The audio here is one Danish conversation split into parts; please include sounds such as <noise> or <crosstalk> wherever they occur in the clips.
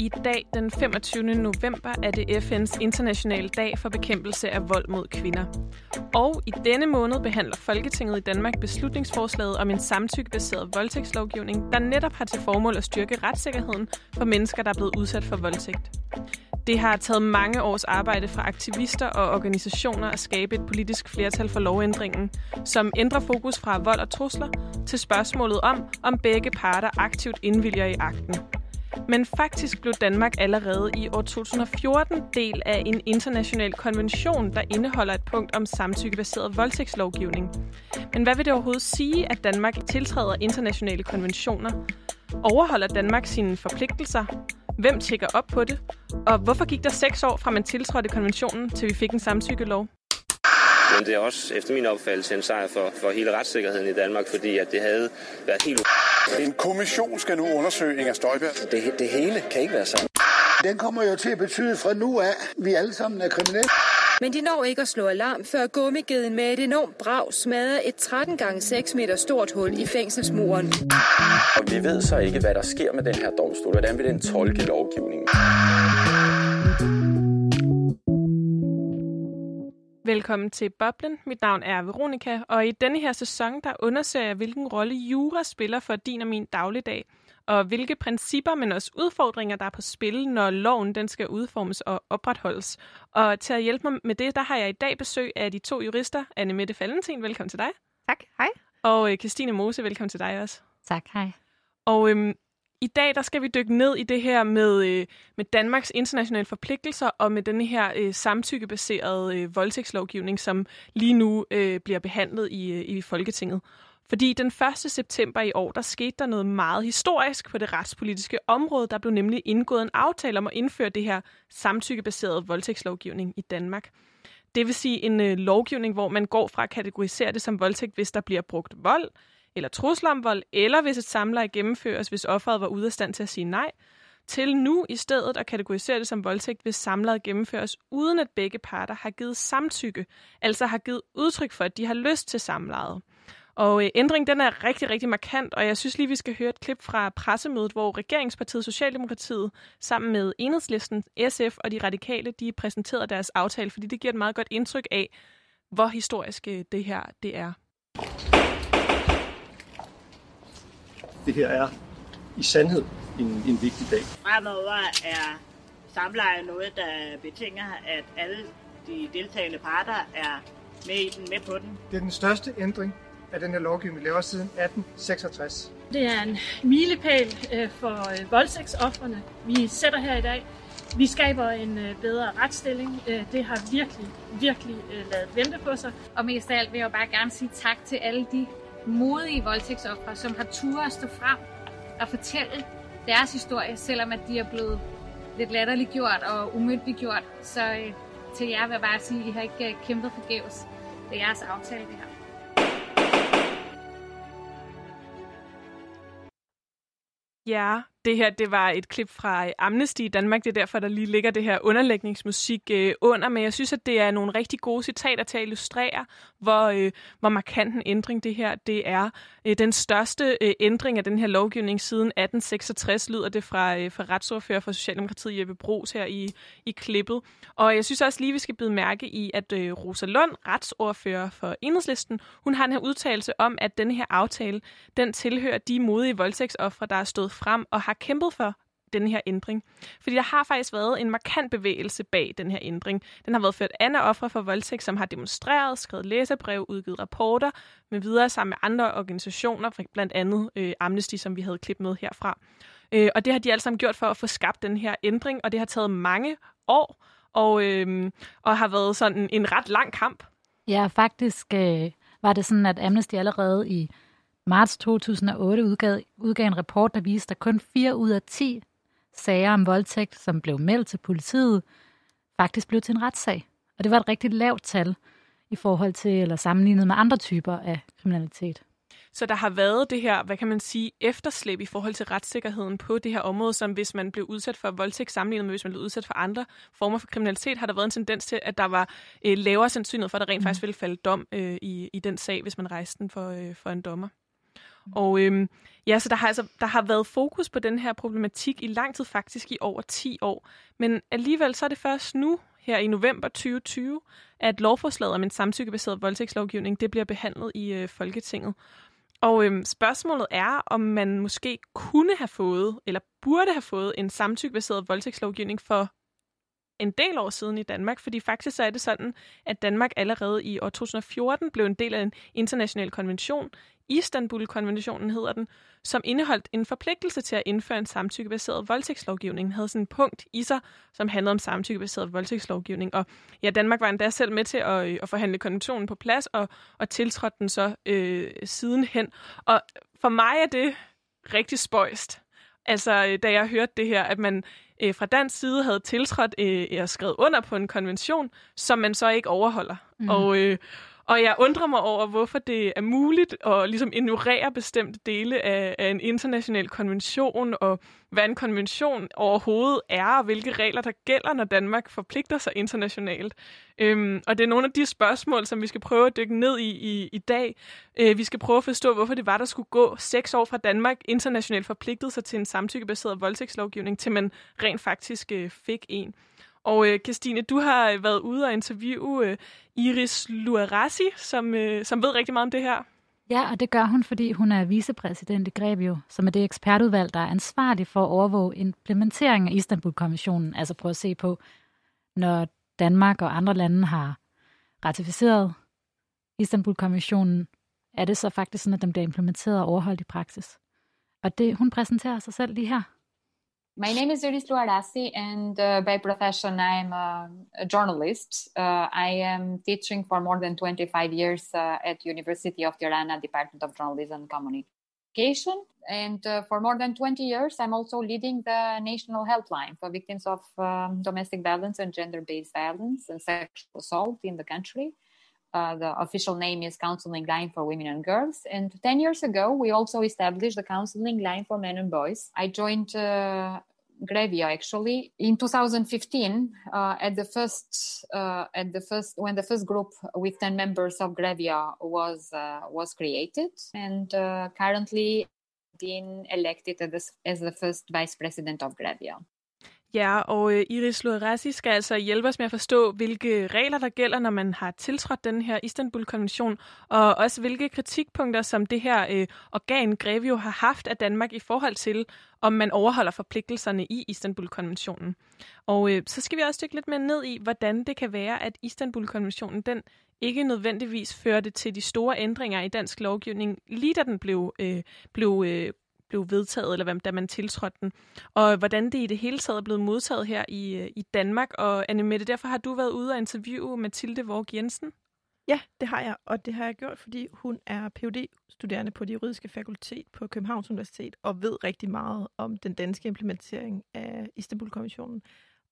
I dag, den 25. november, er det FN's internationale dag for bekæmpelse af vold mod kvinder. Og i denne måned behandler Folketinget i Danmark beslutningsforslaget om en samtykkebaseret voldtægtslovgivning, der netop har til formål at styrke retssikkerheden for mennesker, der er blevet udsat for voldtægt. Det har taget mange års arbejde fra aktivister og organisationer at skabe et politisk flertal for lovændringen, som ændrer fokus fra vold og trusler til spørgsmålet om, om begge parter aktivt indvilger i akten. Men faktisk blev Danmark allerede i år 2014 del af en international konvention, der indeholder et punkt om samtykkebaseret voldtægtslovgivning. Men hvad vil det overhovedet sige, at Danmark tiltræder internationale konventioner? Overholder Danmark sine forpligtelser? Hvem tjekker op på det? Og hvorfor gik der seks år fra man tiltrådte konventionen, til vi fik en samtykkelov? Men det er også efter min opfattelse en sejr for, for hele retssikkerheden i Danmark, fordi at det havde været helt En kommission skal nu undersøge Inger Støjberg. Det, det hele kan ikke være sandt. Den kommer jo til at betyde fra nu af, at vi alle sammen er kriminelle. Men de når ikke at slå alarm, før gummigeden med et enormt brag smadrer et 13 gange 6 meter stort hul i fængselsmuren. Og vi ved så ikke, hvad der sker med den her domstol. Hvordan vil den tolke lovgivningen? Velkommen til Boblen. Mit navn er Veronika, og i denne her sæson, der undersøger jeg, hvilken rolle jura spiller for din og min dagligdag, og hvilke principper, men også udfordringer, der er på spil, når loven den skal udformes og opretholdes. Og til at hjælpe mig med det, der har jeg i dag besøg af de to jurister, Anne Mette Valentin, velkommen til dig. Tak, hej. Og øh, Christine Mose, velkommen til dig også. Tak, hej. Og øhm, i dag der skal vi dykke ned i det her med, øh, med Danmarks internationale forpligtelser og med denne her øh, samtykkebaserede øh, voldtægtslovgivning, som lige nu øh, bliver behandlet i, øh, i Folketinget. Fordi den 1. september i år, der skete der noget meget historisk på det retspolitiske område. Der blev nemlig indgået en aftale om at indføre det her samtykkebaserede voldtægtslovgivning i Danmark. Det vil sige en øh, lovgivning, hvor man går fra at kategorisere det som voldtægt, hvis der bliver brugt vold, eller trusler om vold, eller hvis et samleje gennemføres, hvis offeret var ude af stand til at sige nej, til nu i stedet at kategorisere det som voldtægt, hvis samlejet gennemføres, uden at begge parter har givet samtykke, altså har givet udtryk for, at de har lyst til samlejet. Og øh, ændringen den er rigtig, rigtig markant, og jeg synes lige, vi skal høre et klip fra pressemødet, hvor regeringspartiet Socialdemokratiet sammen med Enhedslisten, SF og de radikale, de præsenterede deres aftale, fordi det giver et meget godt indtryk af, hvor historisk øh, det her det er. Det her er i sandhed en, en vigtig dag. Fremover er samleje noget, der betinger, at alle de deltagende parter er med i den, med på den. Det er den største ændring af den her lovgivning, vi laver siden 1866. Det er en milepæl øh, for øh, voldtægtsofferne, vi sætter her i dag. Vi skaber en øh, bedre retsstilling. Det har virkelig, virkelig lavet vente på sig. Og mest af alt vil jeg jo bare gerne sige tak til alle de modige voldtægtsoffere, som har turet at stå frem og fortælle deres historie, selvom at de er blevet lidt latterliggjort og umyndiggjort. Så øh, til jer vil jeg bare sige, at I har ikke øh, kæmpet forgæves. Det er jeres aftale, det her. Ja, det her det var et klip fra øh, Amnesty i Danmark. Det er derfor, der lige ligger det her underlægningsmusik øh, under. Men jeg synes, at det er nogle rigtig gode citater til at illustrere, hvor, øh, hvor markant en ændring det her det er. Øh, den største øh, ændring af den her lovgivning siden 1866 lyder det fra, øh, fra retsordfører for Socialdemokratiet Jeppe Bros her i, i klippet. Og jeg synes også lige, vi skal bide mærke i, at øh, Rosa Lund, retsordfører for Enhedslisten, hun har en her udtalelse om, at den her aftale, den tilhører de modige voldtægtsoffre, der er stået frem og har kæmpet for den her ændring. Fordi der har faktisk været en markant bevægelse bag den her ændring. Den har været ført af ofre for voldtægt, som har demonstreret, skrevet læserbrev, udgivet rapporter med videre sammen med andre organisationer, blandt andet øh, Amnesty, som vi havde klippet med herfra. Øh, og det har de alle sammen gjort for at få skabt den her ændring, og det har taget mange år, og, øh, og har været sådan en, en ret lang kamp. Ja, faktisk øh, var det sådan, at Amnesty allerede i marts 2008 udgav, udgav en rapport, der viste, at kun 4 ud af 10 sager om voldtægt, som blev meldt til politiet, faktisk blev til en retssag. Og det var et rigtig lavt tal i forhold til, eller sammenlignet med andre typer af kriminalitet. Så der har været det her, hvad kan man sige, efterslæb i forhold til retssikkerheden på det her område, som hvis man blev udsat for voldtægt sammenlignet med, hvis man blev udsat for andre former for kriminalitet, har der været en tendens til, at der var øh, lavere sandsynlighed for, at der rent mm. faktisk ville falde dom øh, i, i den sag, hvis man rejste den for, øh, for en dommer. Mm. Og øhm, ja, så der har, altså, der har været fokus på den her problematik i lang tid, faktisk i over 10 år. Men alligevel så er det først nu, her i november 2020, at lovforslaget om en samtykkebaseret voldtægtslovgivning, det bliver behandlet i øh, Folketinget. Og øhm, spørgsmålet er, om man måske kunne have fået, eller burde have fået, en samtykkebaseret voldtægtslovgivning for en del år siden i Danmark, fordi faktisk så er det sådan, at Danmark allerede i år 2014 blev en del af en international konvention, Istanbul-konventionen hedder den, som indeholdt en forpligtelse til at indføre en samtykkebaseret voldtægtslovgivning. Den havde sådan en punkt i sig, som handlede om samtykkebaseret voldtægtslovgivning. Og ja, Danmark var endda selv med til at, øh, at forhandle konventionen på plads, og, og tiltrådte den så øh, sidenhen. Og for mig er det rigtig spøjst. Altså, øh, da jeg hørte det her, at man øh, fra dansk side havde tiltrådt øh, og skrevet under på en konvention, som man så ikke overholder. Mm. Og, øh, og jeg undrer mig over, hvorfor det er muligt at ligesom ignorere bestemte dele af, af en international konvention, og hvad en konvention overhovedet er, og hvilke regler der gælder, når Danmark forpligter sig internationalt. Øhm, og det er nogle af de spørgsmål, som vi skal prøve at dykke ned i i, i dag. Øh, vi skal prøve at forstå, hvorfor det var, der skulle gå seks år fra Danmark internationalt forpligtede sig til en samtykkebaseret voldtægtslovgivning, til man rent faktisk øh, fik en. Og øh, Christine, du har øh, været ude og interviewe øh, Iris Luarasi, som, øh, som ved rigtig meget om det her. Ja, og det gør hun, fordi hun er vicepræsident i Grevio, som er det ekspertudvalg, der er ansvarlig for at overvåge implementeringen af Istanbul-konventionen. Altså prøve at se på, når Danmark og andre lande har ratificeret Istanbul-konventionen, er det så faktisk sådan, at den bliver implementeret og overholdt i praksis. Og det, hun præsenterer sig selv lige her. My name is Iris Luarasi, and uh, by profession, I'm a, a journalist. Uh, I am teaching for more than 25 years uh, at University of Tirana Department of Journalism and Communication. And uh, for more than 20 years, I'm also leading the national helpline for victims of um, domestic violence and gender-based violence and sexual assault in the country. Uh, the official name is Counseling Line for Women and Girls. And 10 years ago, we also established the Counseling Line for Men and Boys. I joined uh, Grevia actually in 2015 uh, at the first uh, at the first when the first group with 10 members of Grevia was uh, was created and uh, currently been elected as, as the first vice president of Grevia. Ja, og øh, Iris Luarasi skal altså hjælpe os med at forstå, hvilke regler der gælder, når man har tiltrådt den her Istanbul-konvention, og også hvilke kritikpunkter, som det her øh, organ Grevio har haft af Danmark i forhold til, om man overholder forpligtelserne i Istanbul-konventionen. Og øh, så skal vi også dykke lidt mere ned i, hvordan det kan være, at Istanbul-konventionen den ikke nødvendigvis førte til de store ændringer i dansk lovgivning, lige da den blev, øh, blev øh, blev vedtaget, eller da man tiltrådte den, og hvordan det i det hele taget er blevet modtaget her i, øh, i Danmark. Og Annemette, derfor har du været ude og interviewe Mathilde Vorg Jensen. Ja, det har jeg, og det har jeg gjort, fordi hun er phd studerende på det juridiske fakultet på Københavns Universitet, og ved rigtig meget om den danske implementering af Istanbul-konventionen.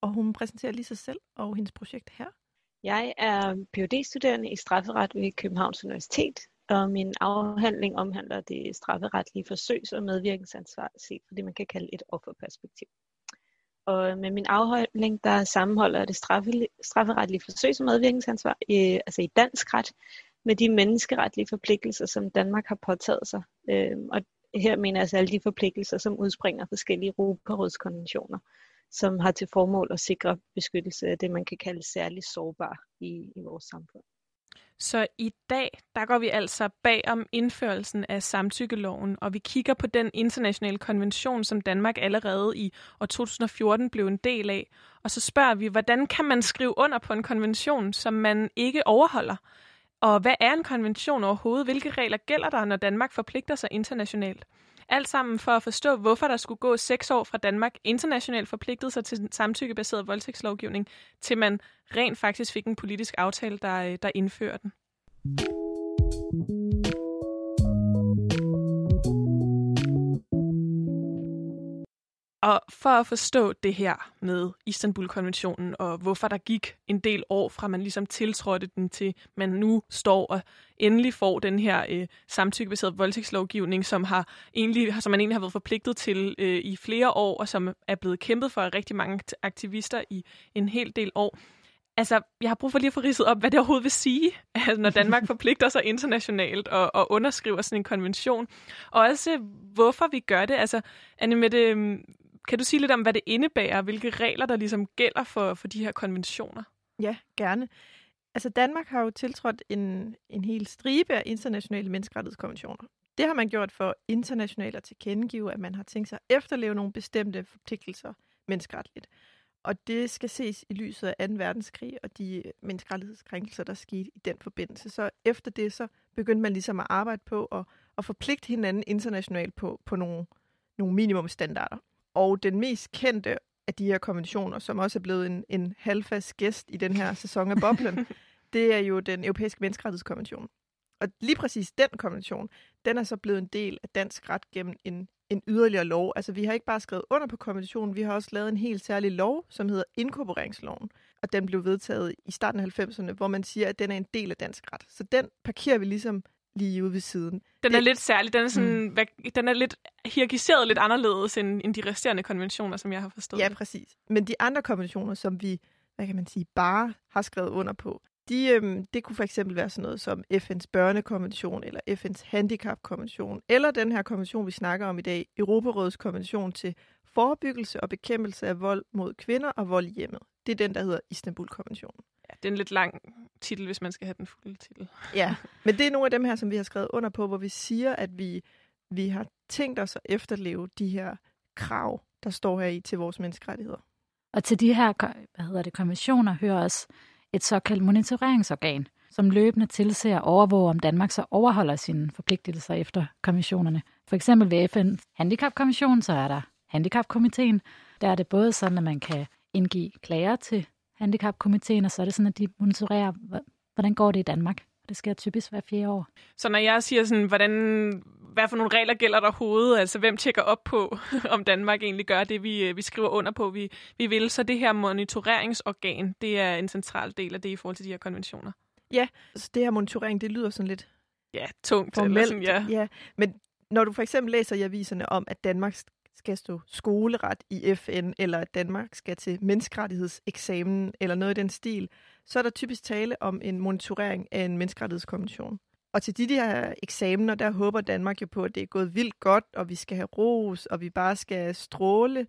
Og hun præsenterer lige sig selv og hendes projekt her. Jeg er phd studerende i strafferet ved Københavns Universitet, og min afhandling omhandler det strafferetlige forsøgs- og medvirkensansvar set fra det, man kan kalde et offerperspektiv. Og med min afhandling, der sammenholder det strafferetlige forsøgs- og medvirkensansvar i, altså i dansk ret med de menneskeretlige forpligtelser, som Danmark har påtaget sig. Øh, og her mener jeg altså alle de forpligtelser, som udspringer af forskellige Europarådskonventioner, som har til formål at sikre beskyttelse af det, man kan kalde særligt sårbar i, i vores samfund. Så i dag, der går vi altså bag om indførelsen af samtykkeloven, og vi kigger på den internationale konvention, som Danmark allerede i år 2014 blev en del af. Og så spørger vi, hvordan kan man skrive under på en konvention, som man ikke overholder? Og hvad er en konvention overhovedet? Hvilke regler gælder der, når Danmark forpligter sig internationalt? Alt sammen for at forstå, hvorfor der skulle gå seks år fra Danmark internationalt forpligtede sig til samtykkebaseret voldtægtslovgivning, til man rent faktisk fik en politisk aftale, der, øh, der indfører den. Og for at forstå det her med Istanbul-konventionen, og hvorfor der gik en del år fra man ligesom tiltrådte den til, man nu står og endelig får den her øh, samtykkebaserede voldtægtslovgivning, som, har egentlig, som man egentlig har været forpligtet til øh, i flere år, og som er blevet kæmpet for af rigtig mange aktivister i en hel del år, Altså, jeg har brug for lige at få ridset op, hvad det overhovedet vil sige, altså, når Danmark <laughs> forpligter sig internationalt og, og underskriver sådan en konvention. Og også, hvorfor vi gør det. Altså, Anne Mette, øhm, kan du sige lidt om, hvad det indebærer, hvilke regler, der ligesom gælder for, for de her konventioner? Ja, gerne. Altså, Danmark har jo tiltrådt en, en hel stribe af internationale menneskerettighedskonventioner. Det har man gjort for internationalt at tilkendegive, at man har tænkt sig at efterleve nogle bestemte forpligtelser menneskeretligt. Og det skal ses i lyset af 2. verdenskrig og de menneskerettighedskrænkelser, der skete i den forbindelse. Så efter det, så begyndte man ligesom at arbejde på at, at forpligte hinanden internationalt på, på nogle, nogle minimumstandarder. Og den mest kendte af de her konventioner, som også er blevet en, en halvfast gæst i den her sæson af Boblen, <laughs> det er jo den europæiske menneskerettighedskonvention. Og lige præcis den konvention, den er så blevet en del af dansk ret gennem en, en yderligere lov. Altså vi har ikke bare skrevet under på konventionen, vi har også lavet en helt særlig lov, som hedder inkorporeringsloven. Og den blev vedtaget i starten af 90'erne, hvor man siger, at den er en del af dansk ret. Så den parkerer vi ligesom lige ude ved siden. Den er det, lidt særlig. Den er, sådan, mm. hvad, den er lidt hierarkiseret lidt anderledes end, end de resterende konventioner, som jeg har forstået. Ja, præcis. Men de andre konventioner, som vi, hvad kan man sige, bare har skrevet under på, de, øhm, det kunne for eksempel være sådan noget som FN's børnekonvention, eller FN's handicapkonvention, eller den her konvention, vi snakker om i dag, Europarådets konvention til forebyggelse og bekæmpelse af vold mod kvinder og vold i hjemmet. Det er den, der hedder Istanbul-konventionen. Ja, det er en lidt lang titel, hvis man skal have den fulde titel. Ja, <laughs> men det er nogle af dem her, som vi har skrevet under på, hvor vi siger, at vi, vi har tænkt os at efterleve de her krav, der står her i til vores menneskerettigheder. Og til de her hvad hedder det, konventioner hører også et såkaldt monitoreringsorgan, som løbende tilser og overvåger, om Danmark så overholder sine forpligtelser efter konventionerne. For eksempel ved FN's handicapkonvention, så er der handicapkomiteen. Der er det både sådan, at man kan indgive klager til handicapkomiteen, og så er det sådan, at de monitorerer, hvordan går det i Danmark. Det sker typisk hver fjerde år. Så når jeg siger sådan, hvordan, hvad for nogle regler gælder der hovedet, altså hvem tjekker op på, <laughs> om Danmark egentlig gør det, vi, vi skriver under på, vi, vi vil, så det her monitoreringsorgan, det er en central del af det i forhold til de her konventioner. Ja, så det her monitorering, det lyder sådan lidt ja, tungt. Formelt, eller sådan, ja. ja. Men når du for eksempel læser i aviserne om, at Danmark skal stå skoleret i FN, eller at Danmark skal til menneskerettighedseksamen, eller noget i den stil, så er der typisk tale om en monitorering af en menneskerettighedskonvention. Og til de her eksamener, der håber Danmark jo på, at det er gået vildt godt, og vi skal have ros, og vi bare skal stråle.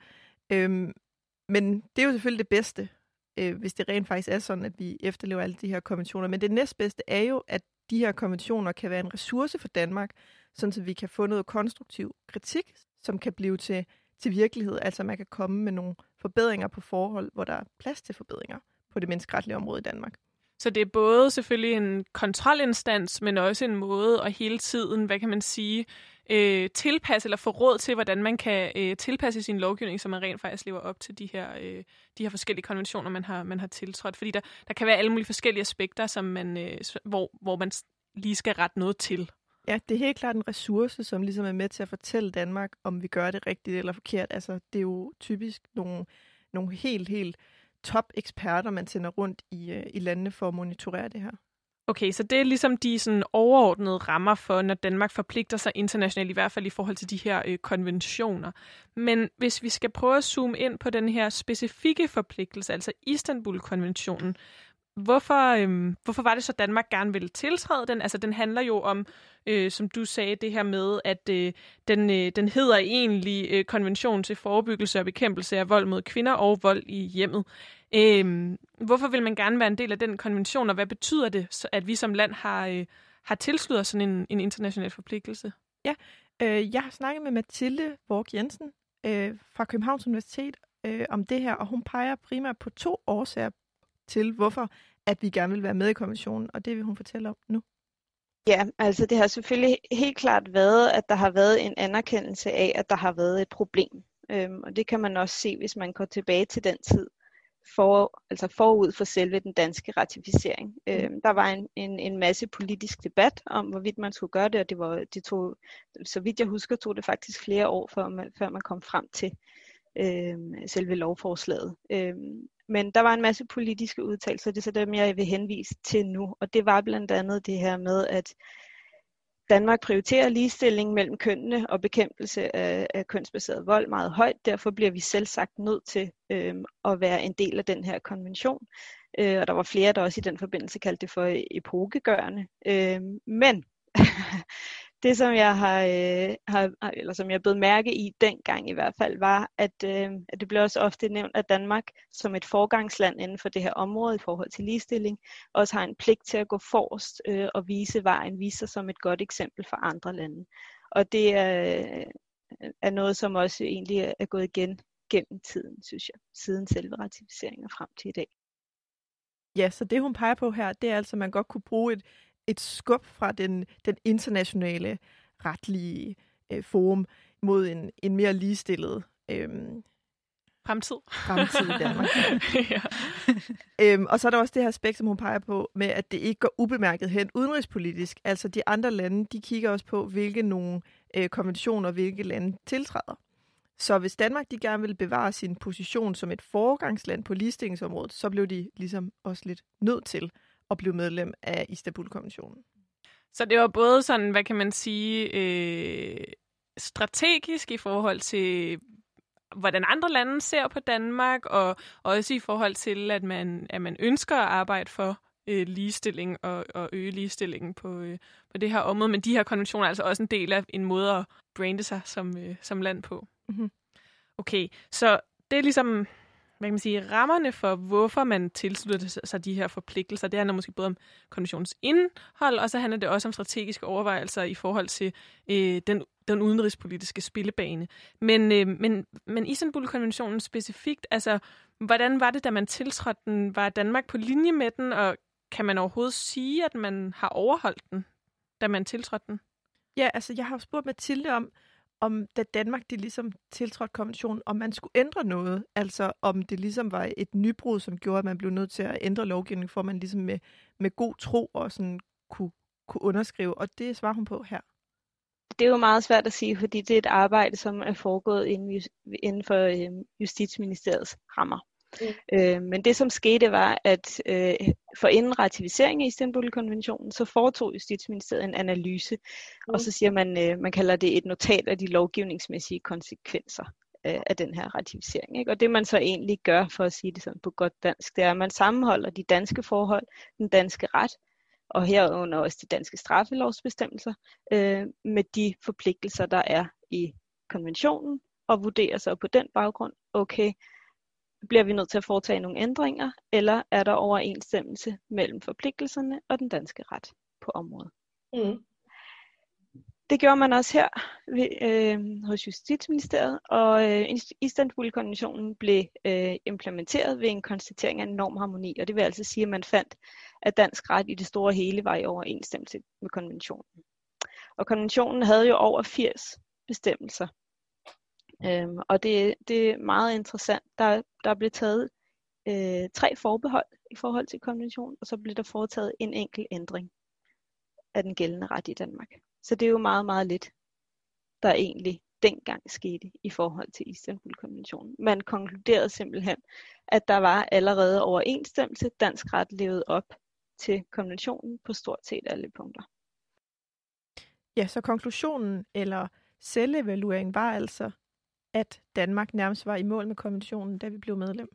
Øhm, men det er jo selvfølgelig det bedste, øh, hvis det rent faktisk er sådan, at vi efterlever alle de her konventioner. Men det næstbedste er jo, at de her konventioner kan være en ressource for Danmark, sådan så vi kan få noget konstruktiv kritik, som kan blive til, til virkelighed. Altså man kan komme med nogle forbedringer på forhold, hvor der er plads til forbedringer på det menneskeretlige område i Danmark. Så det er både selvfølgelig en kontrolinstans, men også en måde at hele tiden, hvad kan man sige, øh, tilpasse eller få råd til, hvordan man kan øh, tilpasse sin lovgivning, så man rent faktisk lever op til de her, øh, de her forskellige konventioner, man har, man har tiltrådt. Fordi der, der kan være alle mulige forskellige aspekter, som man, øh, hvor, hvor man lige skal rette noget til. Ja, det er helt klart en ressource, som ligesom er med til at fortælle Danmark, om vi gør det rigtigt eller forkert. Altså, det er jo typisk nogle, nogle helt, helt top-eksperter, man sender rundt i, øh, i landene for at monitorere det her. Okay, så det er ligesom de sådan overordnede rammer for, når Danmark forpligter sig internationalt, i hvert fald i forhold til de her øh, konventioner. Men hvis vi skal prøve at zoome ind på den her specifikke forpligtelse, altså Istanbul-konventionen, Hvorfor, øhm, hvorfor var det så, Danmark gerne ville tiltræde den? Altså, den handler jo om, øh, som du sagde, det her med, at øh, den, øh, den hedder egentlig øh, konvention til forebyggelse og bekæmpelse af vold mod kvinder og vold i hjemmet. Øh, hvorfor vil man gerne være en del af den konvention, og hvad betyder det, at vi som land har, øh, har tilsluttet sådan en, en international forpligtelse? Ja, øh, jeg har snakket med Mathilde Borg Jensen øh, fra Københavns Universitet øh, om det her, og hun peger primært på to årsager til, hvorfor at vi gerne vil være med i konventionen, og det vil hun fortælle om nu. Ja, altså det har selvfølgelig helt klart været, at der har været en anerkendelse af, at der har været et problem. Øhm, og det kan man også se, hvis man går tilbage til den tid, for, altså forud for selve den danske ratificering. Mm. Øhm, der var en, en, en masse politisk debat om, hvorvidt man skulle gøre det, og det var, de tog, så vidt jeg husker, tog det faktisk flere år, før man, før man kom frem til øhm, selve lovforslaget. Øhm, men der var en masse politiske udtalelser, det er så dem, jeg vil henvise til nu. Og det var blandt andet det her med, at Danmark prioriterer ligestilling mellem kønnene og bekæmpelse af, af kønsbaseret vold meget højt. Derfor bliver vi selv sagt nødt til øh, at være en del af den her konvention. Øh, og der var flere, der også i den forbindelse kaldte det for epokegørende. Øh, men <laughs> det, som jeg har, øh, har, eller som jeg blev mærke i dengang i hvert fald, var, at, øh, at det blev også ofte nævnt, at Danmark som et forgangsland inden for det her område i forhold til ligestilling, også har en pligt til at gå forrest øh, og vise vejen, vise sig som et godt eksempel for andre lande. Og det er, øh, er noget, som også egentlig er gået igen gennem tiden, synes jeg, siden selve ratificeringen og frem til i dag. Ja, så det hun peger på her, det er altså, at man godt kunne bruge et, et skub fra den, den internationale retlige øh, forum mod en, en mere ligestillet øh, fremtid. fremtid i Danmark. <laughs> ja. øhm, og så er der også det her aspekt, som hun peger på, med at det ikke går ubemærket hen udenrigspolitisk. Altså de andre lande, de kigger også på, hvilke nogle øh, konventioner, hvilke lande tiltræder. Så hvis Danmark de gerne vil bevare sin position som et foregangsland på ligestillingsområdet, så blev de ligesom også lidt nødt til at blive medlem af Istanbul-konventionen. Så det var både sådan, hvad kan man sige, øh, strategisk i forhold til, hvordan andre lande ser på Danmark, og også i forhold til, at man, at man ønsker at arbejde for øh, ligestilling og, og øge ligestillingen på, øh, på det her område. Men de her konventioner er altså også en del af en måde at brande sig som, øh, som land på. Mm-hmm. Okay, så det er ligesom hvad kan man sige, rammerne for, hvorfor man tilslutter sig de her forpligtelser. Det handler måske både om konventionens indhold, og så handler det også om strategiske overvejelser i forhold til øh, den, den udenrigspolitiske spillebane. Men, øh, men, men Istanbul-konventionen specifikt, altså, hvordan var det, da man tiltrådte den? Var Danmark på linje med den, og kan man overhovedet sige, at man har overholdt den, da man tiltrådte den? Ja, altså, jeg har spurgt Mathilde om, om da Danmark de ligesom tiltrådte konventionen, om man skulle ændre noget. Altså om det ligesom var et nybrud, som gjorde, at man blev nødt til at ændre lovgivningen, for at man ligesom med, med god tro og sådan kunne, kunne underskrive. Og det svarer hun på her. Det er jo meget svært at sige, fordi det er et arbejde, som er foregået inden for øhm, Justitsministeriets rammer. Mm. Øh, men det som skete var, at øh, for inden ratificering af Istanbul-konventionen, så foretog Justitsministeriet en analyse, mm. og så siger man, øh, man kalder det et notat af de lovgivningsmæssige konsekvenser øh, af den her ratificering. Ikke? Og det man så egentlig gør, for at sige det sådan på godt dansk, det er, at man sammenholder de danske forhold, den danske ret, og herunder også de danske straffelovsbestemmelser, øh, med de forpligtelser, der er i konventionen, og vurderer så på den baggrund, okay, bliver vi nødt til at foretage nogle ændringer, eller er der overensstemmelse mellem forpligtelserne og den danske ret på området? Mm. Det gjorde man også her ved, øh, hos Justitsministeriet, og øh, Istanbul-konventionen blev øh, implementeret ved en konstatering af normharmoni, og det vil altså sige, at man fandt, at dansk ret i det store hele var i overensstemmelse med konventionen. Og konventionen havde jo over 80 bestemmelser, Øhm, og det, det er meget interessant. Der, der blev taget øh, tre forbehold i forhold til konventionen, og så blev der foretaget en enkelt ændring af den gældende ret i Danmark. Så det er jo meget, meget lidt, der egentlig dengang skete i forhold til Istanbul-konventionen. Man konkluderede simpelthen, at der var allerede overensstemmelse. Dansk ret levede op til konventionen på stort set alle punkter. Ja, så konklusionen eller selvevalueringen var altså, at Danmark nærmest var i mål med konventionen, da vi blev medlem.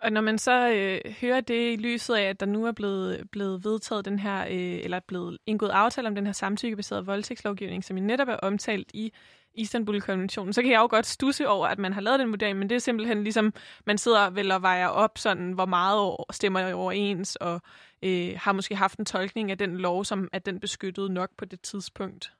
Og når man så øh, hører det i lyset af, at der nu er blevet, blevet vedtaget den her, øh, eller blevet indgået aftale om den her samtykkebaserede voldtægtslovgivning, som I netop er omtalt i Istanbul-konventionen, så kan jeg jo godt stusse over, at man har lavet den vurdering, men det er simpelthen ligesom, man sidder vel og vejer op, sådan, hvor meget stemmer overens, og øh, har måske haft en tolkning af den lov, som at den beskyttede nok på det tidspunkt.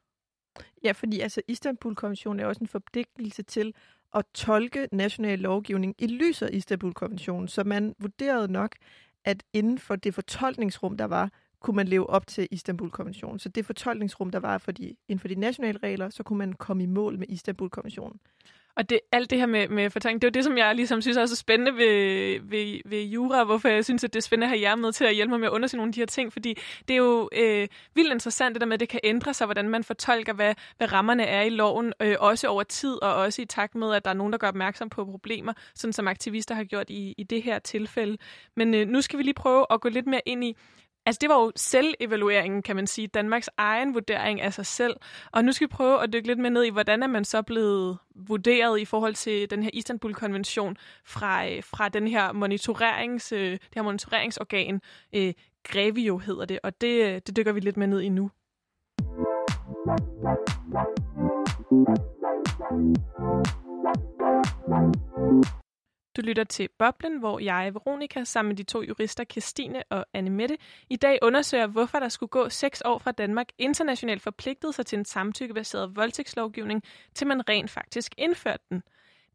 Ja, fordi altså Istanbul-konventionen er også en forpligtelse til at tolke national lovgivning i lyset af Istanbul-konventionen, så man vurderede nok, at inden for det fortolkningsrum, der var, kunne man leve op til Istanbul-konventionen. Så det fortolkningsrum, der var for de, inden for de nationale regler, så kunne man komme i mål med Istanbul-konventionen. Og det, alt det her med, med fortolkning, det er jo det, som jeg ligesom synes er så spændende ved, ved, ved jura, hvorfor jeg synes, at det er spændende at have jer med til at hjælpe mig med at undersøge nogle af de her ting, fordi det er jo øh, vildt interessant det der med, at det kan ændre sig, hvordan man fortolker, hvad, hvad rammerne er i loven, øh, også over tid, og også i takt med, at der er nogen, der gør opmærksom på problemer, sådan som aktivister har gjort i, i det her tilfælde. Men øh, nu skal vi lige prøve at gå lidt mere ind i, Altså, det var jo selvevalueringen, kan man sige. Danmarks egen vurdering af sig selv. Og nu skal vi prøve at dykke lidt mere ned i, hvordan er man så blevet vurderet i forhold til den her Istanbul-konvention fra, øh, fra den her monitorerings, øh, det her monitoreringsorgan, øh, Grevio hedder det, og det, øh, det dykker vi lidt mere ned i nu. Du lytter til Boblen, hvor jeg, Veronika, sammen med de to jurister, Kirstine og Anne Mette, i dag undersøger, hvorfor der skulle gå seks år fra Danmark internationalt forpligtede sig til en samtykkebaseret voldtægtslovgivning, til man rent faktisk indførte den.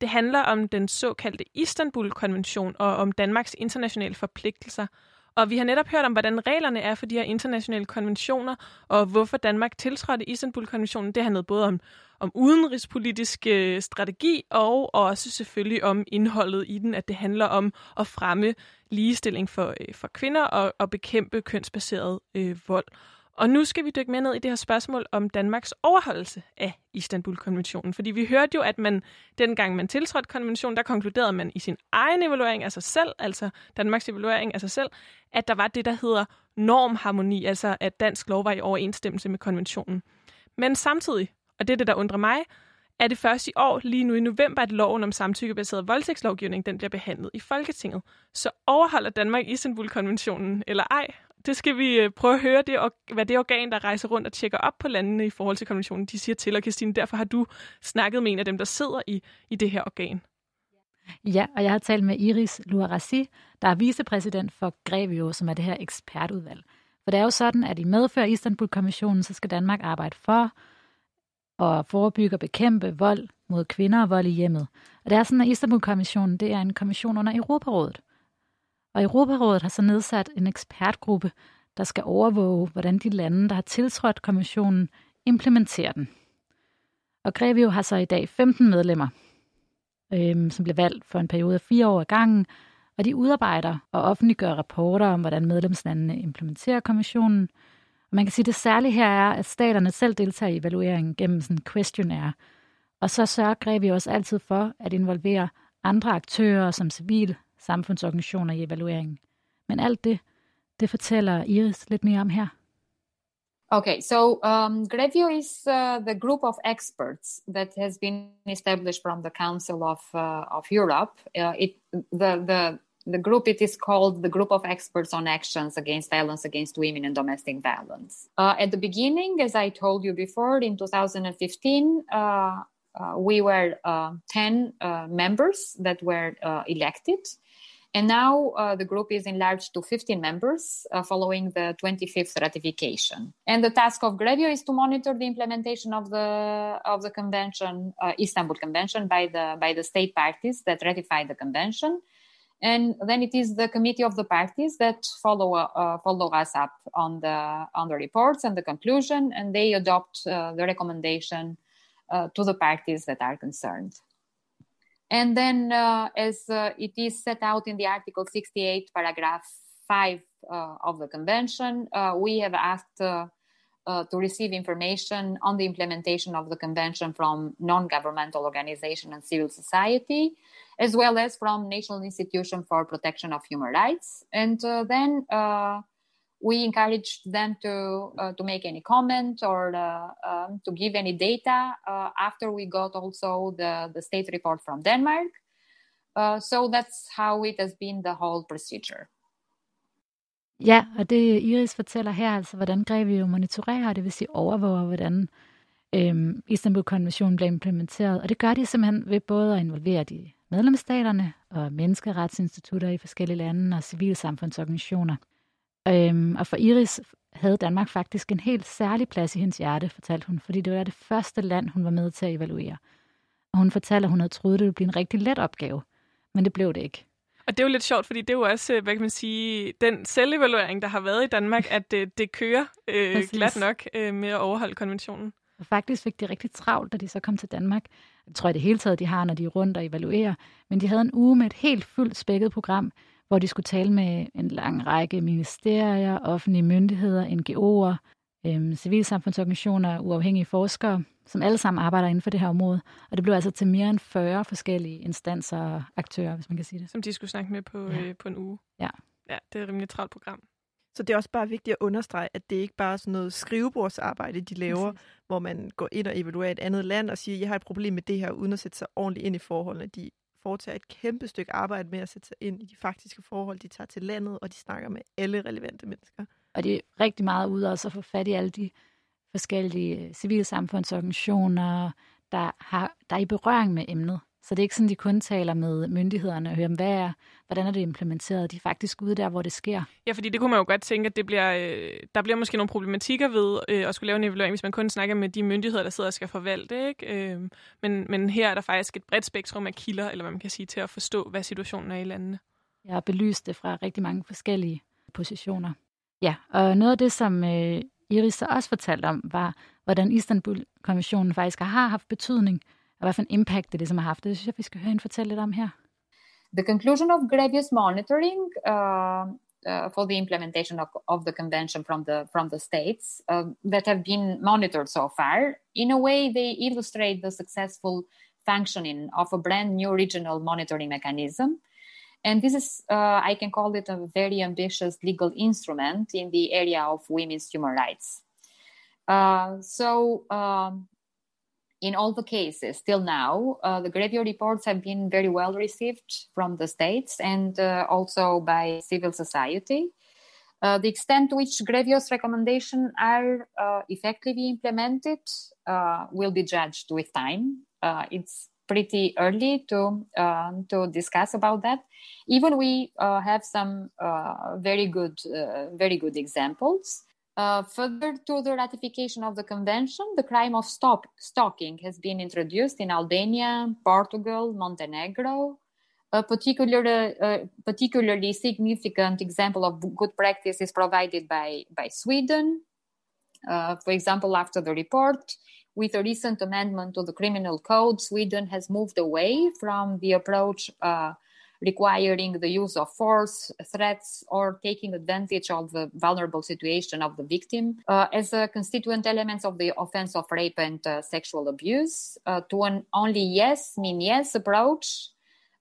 Det handler om den såkaldte Istanbul-konvention og om Danmarks internationale forpligtelser – og vi har netop hørt om, hvordan reglerne er for de her internationale konventioner, og hvorfor Danmark tiltrådte Istanbul-konventionen. Det handlede både om, om udenrigspolitisk øh, strategi, og også selvfølgelig om indholdet i den, at det handler om at fremme ligestilling for, øh, for kvinder og, og bekæmpe kønsbaseret øh, vold. Og nu skal vi dykke mere ned i det her spørgsmål om Danmarks overholdelse af Istanbul-konventionen. Fordi vi hørte jo, at man dengang man tiltrådte konventionen, der konkluderede man i sin egen evaluering af sig selv, altså Danmarks evaluering af sig selv, at der var det, der hedder normharmoni, altså at dansk lov var i overensstemmelse med konventionen. Men samtidig, og det er det, der undrer mig, er det først i år, lige nu i november, at loven om samtykkebaseret voldtægtslovgivning den bliver behandlet i Folketinget. Så overholder Danmark Istanbul-konventionen eller ej? Det skal vi øh, prøve at høre, det, hvad det organ, der rejser rundt og tjekker op på landene i forhold til konventionen, de siger til. Og Christine, derfor har du snakket med en af dem, der sidder i, i det her organ. Ja, og jeg har talt med Iris Luarasi, der er vicepræsident for Grevio, som er det her ekspertudvalg. For det er jo sådan, at i medfører Istanbul-konventionen, så skal Danmark arbejde for at forebygge og bekæmpe vold mod kvinder og vold i hjemmet. Og det er sådan, at Istanbul-konventionen det er en kommission under Europarådet. Og Europarådet har så nedsat en ekspertgruppe, der skal overvåge, hvordan de lande, der har tiltrådt konventionen, implementerer den. Og Grevio har så i dag 15 medlemmer, øhm, som bliver valgt for en periode af fire år ad gangen, og de udarbejder og offentliggør rapporter om, hvordan medlemslandene implementerer konventionen. Og man kan sige, at det særlige her er, at staterne selv deltager i evalueringen gennem sådan en questionnaire. Og så sørger Grevio også altid for at involvere andre aktører som civil samfundsorganisationer i evalueringen. Men alt det, det fortæller Iris lidt mere om her. Okay, so um, Grevio is uh, the group of experts that has been established from the Council of uh, of Europe. Uh, it the the the group it is called the Group of Experts on Actions Against Violence Against Women and Domestic Violence. Uh, at the beginning, as I told you before, in 2015, uh, uh, we were 10 members that were elected. And now uh, the group is enlarged to 15 members uh, following the 25th ratification. And the task of Grevio is to monitor the implementation of the of the convention, uh, Istanbul Convention, by the by the state parties that ratify the convention. And then it is the committee of the parties that follow uh, follow us up on the on the reports and the conclusion, and they adopt uh, the recommendation uh, to the parties that are concerned. And then, uh, as uh, it is set out in the Article 68, paragraph 5 uh, of the Convention, uh, we have asked uh, uh, to receive information on the implementation of the Convention from non governmental organizations and civil society, as well as from National Institution for Protection of Human Rights. And then we encourage them to uh, to make any comment or uh, um, to give any data uh, after we got also the the state report from Denmark. Uh, so that's how it has been the whole procedure. Ja, og det Iris fortæller her, altså hvordan Grevio monitorerer, det vil sige overvåger, hvordan øhm, Istanbul-konventionen bliver implementeret. Og det gør de simpelthen ved både at involvere de medlemsstaterne og menneskeretsinstitutter i forskellige lande og civilsamfundsorganisationer. Øhm, og for Iris havde Danmark faktisk en helt særlig plads i hendes hjerte, fortalte hun, fordi det var det første land, hun var med til at evaluere. Og hun fortalte, at hun havde troet, det ville blive en rigtig let opgave, men det blev det ikke. Og det er jo lidt sjovt, fordi det er jo også, hvad kan man sige, den selvevaluering, der har været i Danmark, at det, det kører øh, glat nok øh, med at overholde konventionen. Og faktisk fik de rigtig travlt, da de så kom til Danmark. Jeg tror i det hele taget, de har, når de er rundt og evaluerer. Men de havde en uge med et helt fuldt spækket program, hvor de skulle tale med en lang række ministerier, offentlige myndigheder, NGO'er, øh, civilsamfundsorganisationer, uafhængige forskere, som alle sammen arbejder inden for det her område. Og det blev altså til mere end 40 forskellige instanser og aktører, hvis man kan sige det. Som de skulle snakke med på, ja. øh, på en uge. Ja. Ja, det er et rimelig travlt program. Så det er også bare vigtigt at understrege, at det ikke bare er sådan noget skrivebordsarbejde, de laver, Præcis. hvor man går ind og evaluerer et andet land og siger, jeg har et problem med det her, uden at sætte sig ordentligt ind i forholdene. De foretager et kæmpe stykke arbejde med at sætte sig ind i de faktiske forhold, de tager til landet, og de snakker med alle relevante mennesker. Og det er rigtig meget ud også at få fat i alle de forskellige øh, civilsamfundsorganisationer, der, har, der er i berøring med emnet. Så det er ikke sådan, de kun taler med myndighederne og hører, hvad er, hvordan er det implementeret. De er faktisk ude der, hvor det sker. Ja, fordi det kunne man jo godt tænke, at det bliver, øh, der bliver måske nogle problematikker ved øh, at skulle lave en evaluering, hvis man kun snakker med de myndigheder, der sidder og skal forvalte. Ikke? Øh, men, men her er der faktisk et bredt spektrum af kilder, eller hvad man kan sige, til at forstå, hvad situationen er i landene. Jeg har belyst det fra rigtig mange forskellige positioner. Ja, og noget af det, som øh, Iris så også fortalte om, var, hvordan Istanbul-konventionen faktisk har haft betydning og hvad for en impact det ligesom har haft. Det synes jeg, vi skal høre hende fortælle lidt om her. The conclusion of Grevious monitoring uh, uh, for the implementation of, of the convention from the from the states uh, that have been monitored so far, in a way, they illustrate the successful functioning of a brand new regional monitoring mechanism. And this is, uh, I can call it a very ambitious legal instrument in the area of women's human rights. Uh, so, um, in all the cases till now, uh, the Grevio reports have been very well received from the states and uh, also by civil society. Uh, the extent to which Grevio's recommendations are uh, effectively implemented uh, will be judged with time. Uh, it's pretty early to to discuss about that. Even we have some very good very good examples. Uh, further to the ratification of the convention, the crime of stop, stalking has been introduced in Albania, Portugal, Montenegro. A particular, uh, particularly significant example of good practice is provided by, by Sweden. Uh, for example, after the report, with a recent amendment to the criminal code, Sweden has moved away from the approach uh, requiring the use of force, threats, or taking advantage of the vulnerable situation of the victim uh, as a constituent elements of the offense of rape and uh, sexual abuse, uh, to an only yes mean yes approach,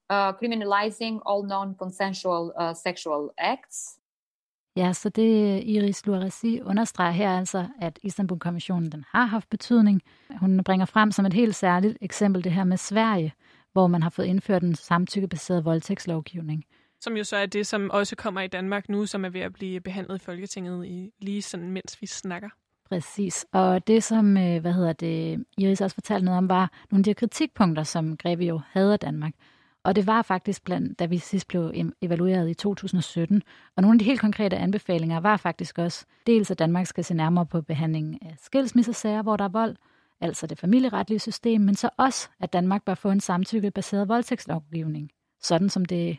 uh, criminalizing all non-consensual uh, sexual acts. Ja, så det Iris Luaresi understreger her altså, at Istanbul-kommissionen den har haft betydning. Hun bringer frem som et helt særligt eksempel det her med Sverige, hvor man har fået indført en samtykkebaseret voldtægtslovgivning. Som jo så er det, som også kommer i Danmark nu, som er ved at blive behandlet i Folketinget i, lige sådan, mens vi snakker. Præcis. Og det, som øh, hvad hedder det, Iris også fortalte noget om, var nogle af de kritikpunkter, som Greve jo havde af Danmark. Og det var faktisk blandt, da vi sidst blev evalueret i 2017. Og nogle af de helt konkrete anbefalinger var faktisk også, dels at Danmark skal se nærmere på behandlingen af skilsmissesager, hvor der er vold, altså det familieretlige system, men så også, at Danmark bør få en samtykkebaseret voldtægtslovgivning, sådan som det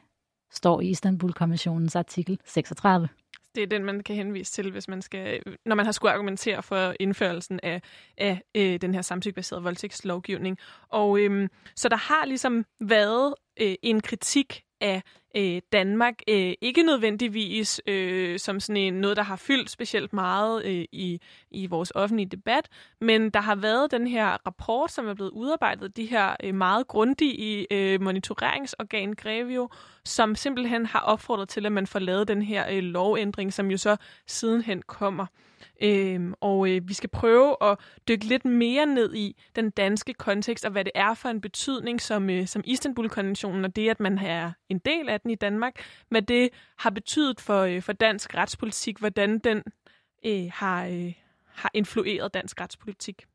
står i Istanbul-konventionens artikel 36. Det er den, man kan henvise til, hvis man skal, når man har skulle argumentere for indførelsen af, af øh, den her samtykkebaserede voldtægtslovgivning. Og øhm, så der har ligesom været øh, en kritik af øh, Danmark. Øh, ikke nødvendigvis øh, som sådan en, noget, der har fyldt specielt meget øh, i, i vores offentlige debat, men der har været den her rapport, som er blevet udarbejdet, de her øh, meget grundige øh, monitoreringsorgan Grevio, som simpelthen har opfordret til, at man får lavet den her øh, lovændring, som jo så sidenhen kommer. Øhm, og øh, vi skal prøve at dykke lidt mere ned i den danske kontekst, og hvad det er for en betydning, som, øh, som Istanbul-konventionen og det, at man er en del af debatten i Danmark, hvad det har betydet for, øh, for dansk retspolitik, hvordan den øh, har, øh, har influeret dansk retspolitik.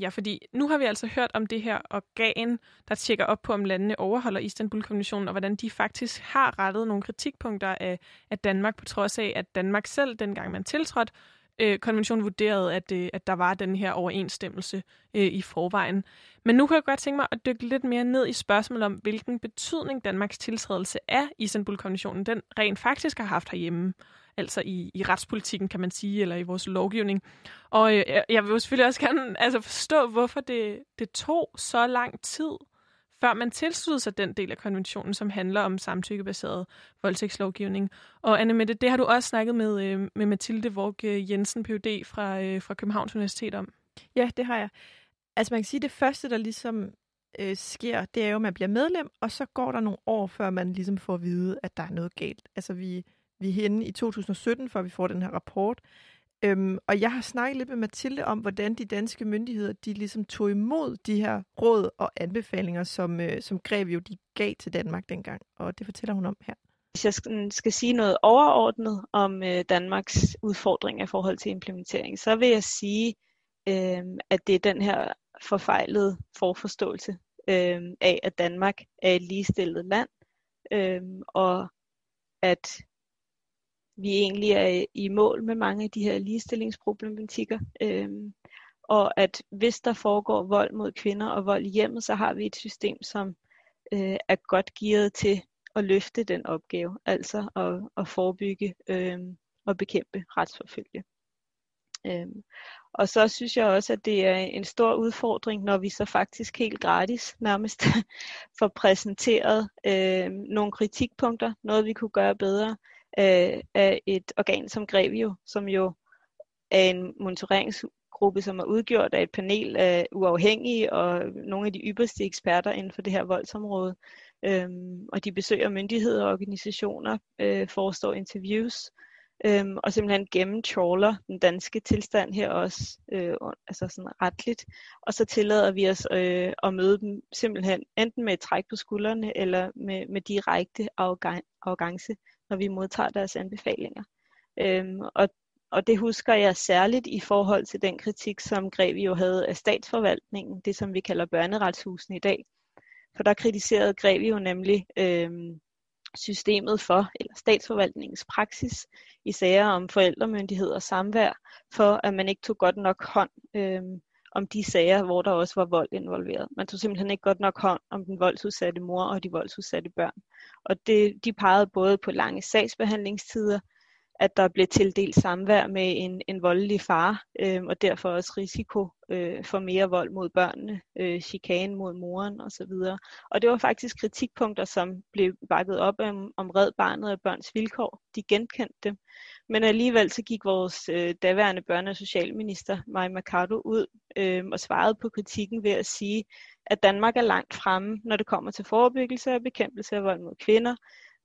Ja, fordi nu har vi altså hørt om det her organ, der tjekker op på, om landene overholder Istanbul-konventionen, og hvordan de faktisk har rettet nogle kritikpunkter af, af Danmark, på trods af, at Danmark selv, dengang man tiltrådte, øh, konventionen vurderede, at, øh, at der var den her overensstemmelse øh, i forvejen. Men nu kan jeg godt tænke mig at dykke lidt mere ned i spørgsmålet om, hvilken betydning Danmarks tiltrædelse af Istanbul-konventionen den rent faktisk har haft herhjemme altså i, i retspolitikken, kan man sige, eller i vores lovgivning. Og øh, jeg vil jo selvfølgelig også gerne altså, forstå, hvorfor det, det tog så lang tid, før man tilslutter sig den del af konventionen, som handler om samtykkebaseret voldtægtslovgivning. Og Anne Mette, det har du også snakket med, øh, med Mathilde Vorg øh, Jensen, Ph.D. Fra, øh, fra Københavns Universitet om. Ja, det har jeg. Altså man kan sige, at det første, der ligesom øh, sker, det er jo, at man bliver medlem, og så går der nogle år, før man ligesom får at vide, at der er noget galt. Altså vi, vi er henne i 2017, før vi får den her rapport. Øhm, og jeg har snakket lidt med Mathilde om, hvordan de danske myndigheder, de ligesom tog imod de her råd og anbefalinger, som, øh, som Grevio de gav til Danmark dengang. Og det fortæller hun om her. Hvis jeg skal, skal sige noget overordnet om øh, Danmarks udfordringer i forhold til implementering, så vil jeg sige, øh, at det er den her forfejlede forforståelse øh, af, at Danmark er et ligestillet land, øh, og at vi egentlig er øh, i mål med mange af de her ligestillingsproblematikker. Øh, og at hvis der foregår vold mod kvinder og vold i hjemmet, så har vi et system, som øh, er godt gearet til at løfte den opgave, altså at, at forebygge øh, og bekæmpe retsforfølge. Øh, og så synes jeg også, at det er en stor udfordring, når vi så faktisk helt gratis nærmest <laughs> får præsenteret øh, nogle kritikpunkter, noget vi kunne gøre bedre af, af et organ som Grevio, som jo er en monitoreringsgruppe, som er udgjort af et panel af uafhængige og nogle af de ypperste eksperter inden for det her voldsområde. Øhm, og de besøger myndigheder og organisationer, øh, forestår interviews, øhm, og simpelthen gennemtrawler den danske tilstand her også, øh, altså sådan retligt. Og så tillader vi os øh, at møde dem simpelthen enten med et træk på skuldrene, eller med, med direkte arrogance, når vi modtager deres anbefalinger. Øhm, og og det husker jeg særligt i forhold til den kritik, som Grevio havde af statsforvaltningen, det som vi kalder børneretshusene i dag. For der kritiserede Grevio nemlig øhm, systemet for, eller statsforvaltningens praksis i sager om forældremyndighed og samvær, for at man ikke tog godt nok hånd øhm, om de sager, hvor der også var vold involveret. Man tog simpelthen ikke godt nok hånd om den voldsudsatte mor og de voldsudsatte børn. Og det, de pegede både på lange sagsbehandlingstider, at der blev tildelt samvær med en, en voldelig far, øh, og derfor også risiko øh, for mere vold mod børnene, øh, chikane mod moren osv. Og det var faktisk kritikpunkter, som blev bakket op om, om Red Barnet og Børns Vilkår. De genkendte dem. Men alligevel så gik vores øh, daværende børne- og socialminister, Maja Mercado, ud øh, og svarede på kritikken ved at sige, at Danmark er langt fremme, når det kommer til forebyggelse og bekæmpelse af vold mod kvinder.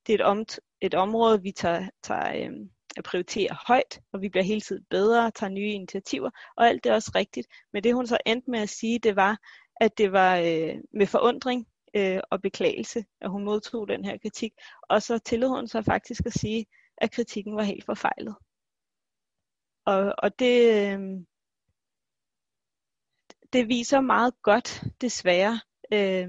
Det er et, om, et område, vi tager, tager øh, at prioritere højt, og vi bliver hele tiden bedre, tager nye initiativer, og alt det er også rigtigt. Men det hun så endte med at sige, det var, at det var øh, med forundring øh, og beklagelse, at hun modtog den her kritik, og så tillod hun sig faktisk at sige, at kritikken var helt forfejlet. Og, og det, øh, det viser meget godt, desværre, øh,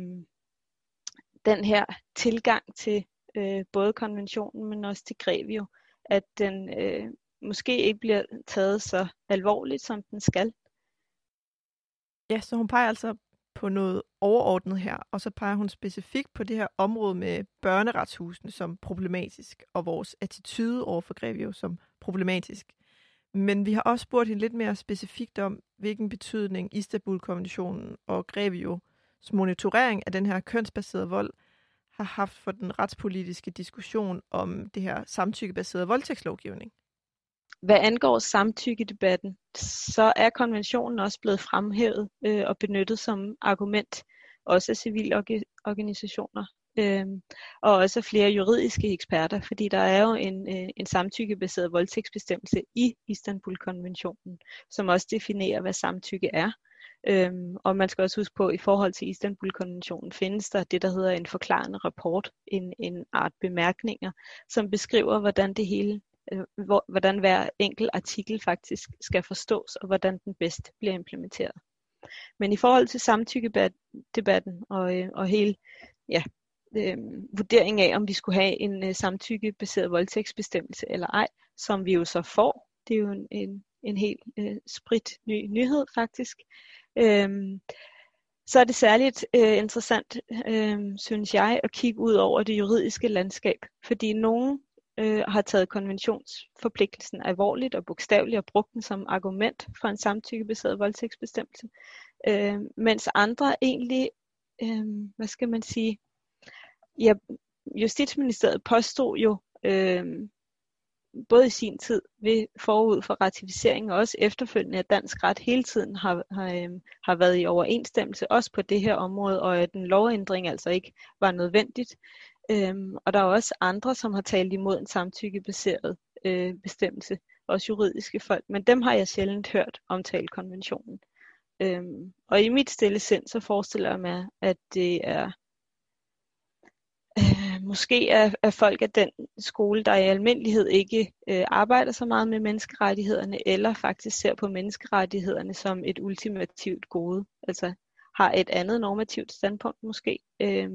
den her tilgang til øh, både konventionen, men også til Grevio, at den øh, måske ikke bliver taget så alvorligt, som den skal. Ja, så hun peger altså på noget overordnet her, og så peger hun specifikt på det her område med børneretshusene som problematisk, og vores attitude over for Grevio som problematisk. Men vi har også spurgt hende lidt mere specifikt om, hvilken betydning Istanbul-konventionen og Grevios monitorering af den her kønsbaserede vold har haft for den retspolitiske diskussion om det her samtykkebaserede voldtægtslovgivning? Hvad angår samtykkedebatten, så er konventionen også blevet fremhævet øh, og benyttet som argument, også af civile organisationer øh, og også flere juridiske eksperter, fordi der er jo en, øh, en samtykkebaseret voldtægtsbestemmelse i Istanbul-konventionen, som også definerer, hvad samtykke er. Øhm, og man skal også huske på, at i forhold til Istanbul-konventionen findes der det, der hedder en forklarende rapport, en, en art bemærkninger, som beskriver, hvordan det hele, øh, hvor, hvordan hver enkelt artikel faktisk skal forstås, og hvordan den bedst bliver implementeret. Men i forhold til samtykkedebatten og, øh, og hele ja, øh, vurderingen af, om vi skulle have en øh, samtykkebaseret voldtægtsbestemmelse eller ej, som vi jo så får, det er jo en, en, en helt øh, sprit ny nyhed faktisk, Øhm, så er det særligt øh, interessant, øh, synes jeg, at kigge ud over det juridiske landskab, fordi nogen øh, har taget konventionsforpligtelsen alvorligt og bogstaveligt og brugt den som argument for en samtykkebaseret voldtægtsbestemmelse, øh, mens andre egentlig, øh, hvad skal man sige, ja, Justitsministeriet påstod jo øh, både i sin tid ved forud for ratificeringen og også efterfølgende, at dansk ret hele tiden har, har, øhm, har været i overensstemmelse også på det her område, og at en lovændring altså ikke var nødvendigt. Øhm, og der er også andre, som har talt imod en samtykkebaseret øh, bestemmelse, også juridiske folk, men dem har jeg sjældent hørt omtale konventionen. Øhm, og i mit stille sind, så forestiller jeg mig, at det er måske er, er folk af den skole, der i almindelighed ikke øh, arbejder så meget med menneskerettighederne, eller faktisk ser på menneskerettighederne som et ultimativt gode, altså har et andet normativt standpunkt måske. Øh,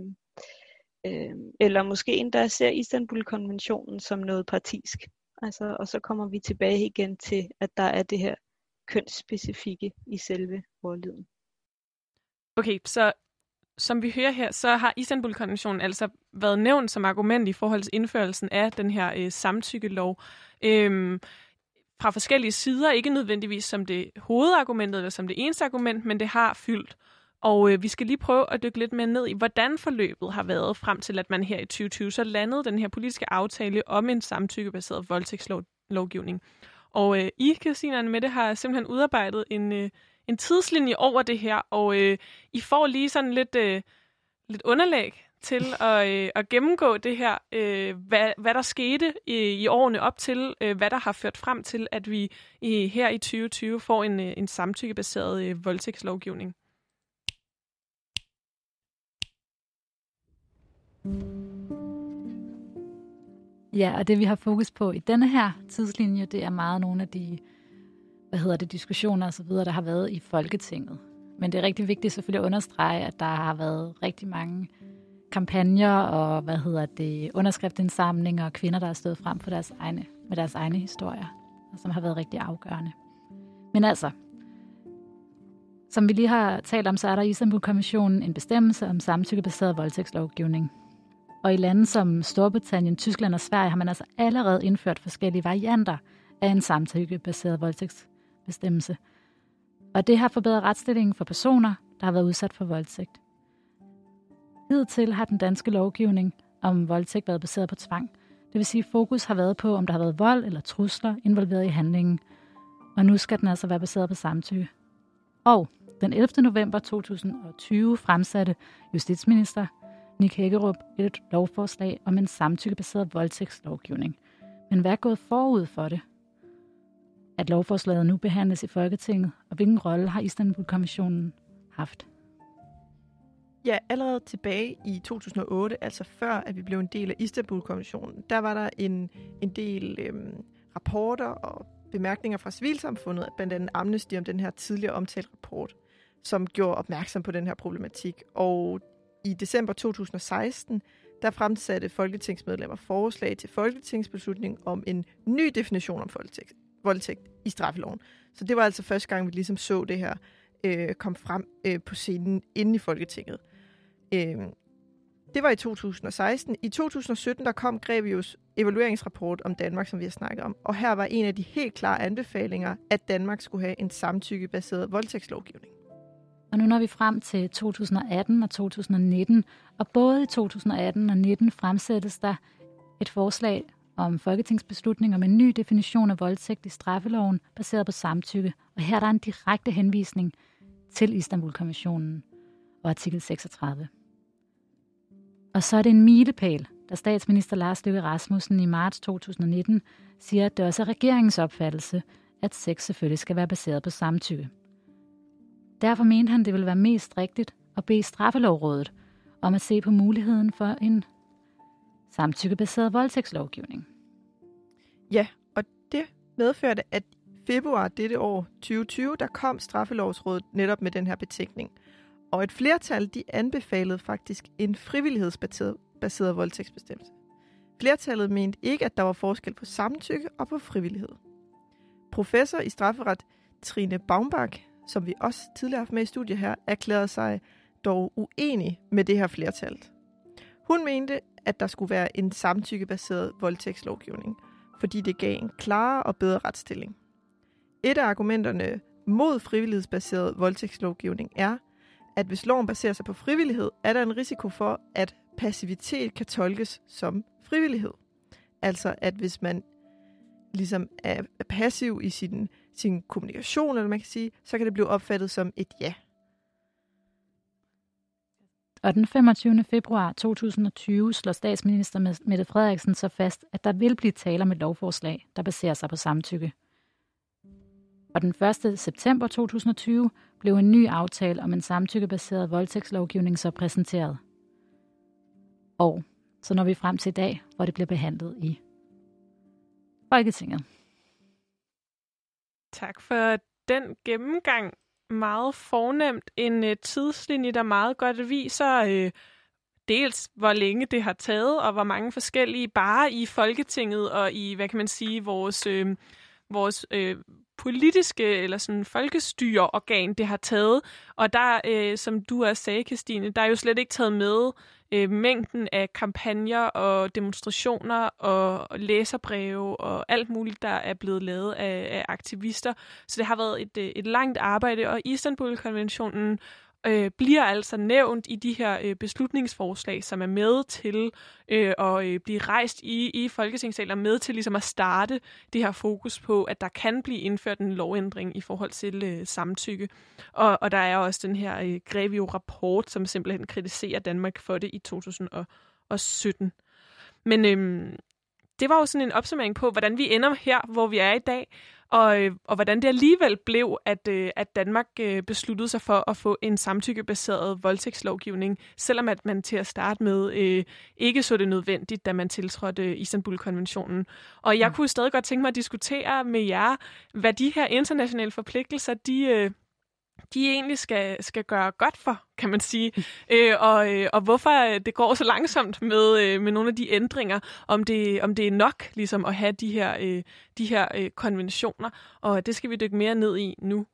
øh, eller måske endda ser Istanbul-konventionen som noget partisk. Altså, og så kommer vi tilbage igen til, at der er det her kønsspecifikke i selve ordlyden. Okay, så som vi hører her, så har Istanbul-konventionen altså været nævnt som argument i forhold til indførelsen af den her øh, samtykkelov. Øhm, fra forskellige sider, ikke nødvendigvis som det hovedargumentet eller som det eneste argument, men det har fyldt. Og øh, vi skal lige prøve at dykke lidt mere ned i, hvordan forløbet har været frem til, at man her i 2020 så landede den her politiske aftale om en samtykkebaseret voldtægtslovgivning. Og øh, I, Christina med det har simpelthen udarbejdet en, øh, en tidslinje over det her, og øh, I får lige sådan lidt, øh, lidt underlag til <laughs> at, øh, at gennemgå det her, øh, hvad, hvad der skete i, i årene op til, øh, hvad der har ført frem til, at vi i, her i 2020 får en, øh, en samtykkebaseret øh, voldtægtslovgivning. Ja, og det vi har fokus på i denne her tidslinje, det er meget nogle af de hvad hedder det, diskussioner osv., der har været i Folketinget. Men det er rigtig vigtigt selvfølgelig at understrege, at der har været rigtig mange kampagner og hvad hedder det, underskriftsindsamlinger og kvinder, der har stået frem for deres egne, med deres egne historier, og som har været rigtig afgørende. Men altså, som vi lige har talt om, så er der i Istanbul-kommissionen en bestemmelse om samtykkebaseret voldtægtslovgivning. Og i lande som Storbritannien, Tyskland og Sverige har man altså allerede indført forskellige varianter af en samtykkebaseret bestemmelse. Og det har forbedret retsstillingen for personer, der har været udsat for voldtægt. Hidtil har den danske lovgivning om voldtægt været baseret på tvang. Det vil sige, at fokus har været på, om der har været vold eller trusler involveret i handlingen. Og nu skal den altså være baseret på samtykke. Og den 11. november 2020 fremsatte justitsminister Nick Hækkerup et lovforslag om en samtykkebaseret voldtægtslovgivning. Men hvad er gået forud for det? At lovforslaget nu behandles i Folketinget, og hvilken rolle har Istanbul-kommissionen haft? Ja, allerede tilbage i 2008, altså før at vi blev en del af Istanbul-kommissionen, der var der en, en del øhm, rapporter og bemærkninger fra civilsamfundet, blandt andet Amnesty om den her tidligere omtalt rapport, som gjorde opmærksom på den her problematik. Og i december 2016, der fremsatte folketingsmedlemmer forslag til folketingsbeslutning om en ny definition om voldtægt, voldtægt i straffeloven. Så det var altså første gang, vi ligesom så det her øh, kom frem øh, på scenen inde i Folketinget. Øh, det var i 2016. I 2017 der kom Grevius evalueringsrapport om Danmark, som vi har snakket om. Og her var en af de helt klare anbefalinger, at Danmark skulle have en samtykkebaseret voldtægtslovgivning. Og nu når vi frem til 2018 og 2019, og både i 2018 og 2019 fremsættes der et forslag om folketingsbeslutning om en ny definition af voldtægt i straffeloven, baseret på samtykke. Og her er der en direkte henvisning til Istanbul-konventionen og artikel 36. Og så er det en milepæl, da statsminister Lars Løkke Rasmussen i marts 2019 siger, at det også er regeringens opfattelse, at sex selvfølgelig skal være baseret på samtykke. Derfor mente han, det ville være mest rigtigt at bede straffelovrådet om at se på muligheden for en samtykkebaseret voldtægtslovgivning. Ja, og det medførte, at februar dette år 2020, der kom straffelovsrådet netop med den her betænkning. Og et flertal, de anbefalede faktisk en frivillighedsbaseret voldtægtsbestemmelse. Flertallet mente ikke, at der var forskel på samtykke og på frivillighed. Professor i strafferet Trine Baumbach som vi også tidligere har haft med i studiet her, erklærede sig dog uenig med det her flertal. Hun mente, at der skulle være en samtykkebaseret voldtægtslovgivning, fordi det gav en klarere og bedre retsstilling. Et af argumenterne mod frivillighedsbaseret voldtægtslovgivning er, at hvis loven baserer sig på frivillighed, er der en risiko for, at passivitet kan tolkes som frivillighed. Altså at hvis man ligesom er, er passiv i sin, sin kommunikation, eller man kan sige, så kan det blive opfattet som et ja. Og den 25. februar 2020 slår statsminister Mette Frederiksen så fast, at der vil blive tale med et lovforslag, der baserer sig på samtykke. Og den 1. september 2020 blev en ny aftale om en samtykkebaseret voldtægtslovgivning så præsenteret. Og så når vi frem til i dag, hvor det bliver behandlet i Folketinget. Tak for den gennemgang. Meget fornemt. En øh, tidslinje, der meget godt viser øh, dels, hvor længe det har taget, og hvor mange forskellige, bare i Folketinget og i, hvad kan man sige, vores, øh, vores øh, politiske eller sådan folkestyreorgan, det har taget. Og der, øh, som du også sagde, Christine, der er jo slet ikke taget med øh, mængden af kampagner og demonstrationer og læserbreve og alt muligt, der er blevet lavet af, af aktivister. Så det har været et, øh, et langt arbejde, og Istanbul-konventionen øh, bliver altså nævnt i de her øh, beslutningsforslag, som er med til øh, at øh, blive rejst i, i Folketingssalen, og med til ligesom at starte det her fokus på, at der kan blive indført en lovændring i forhold til øh, samtykke. Og, og der er også den her øh, Grevio-rapport, som simpelthen kritiserer Danmark for det i 2017. Men øh, det var jo sådan en opsummering på, hvordan vi ender her, hvor vi er i dag og, øh, og hvordan det alligevel blev, at, øh, at Danmark øh, besluttede sig for at få en samtykkebaseret voldtægtslovgivning, selvom at man til at starte med øh, ikke så det nødvendigt, da man tiltrådte Istanbul-konventionen. Og jeg mm. kunne stadig godt tænke mig at diskutere med jer, hvad de her internationale forpligtelser, de, de egentlig skal, skal gøre godt for, kan man sige. <laughs> øh, og, øh, og hvorfor øh, det går så langsomt med, øh, med nogle af de ændringer, om det, om det er nok ligesom at have de her, øh, de her øh, konventioner. Og det skal vi dykke mere ned i nu.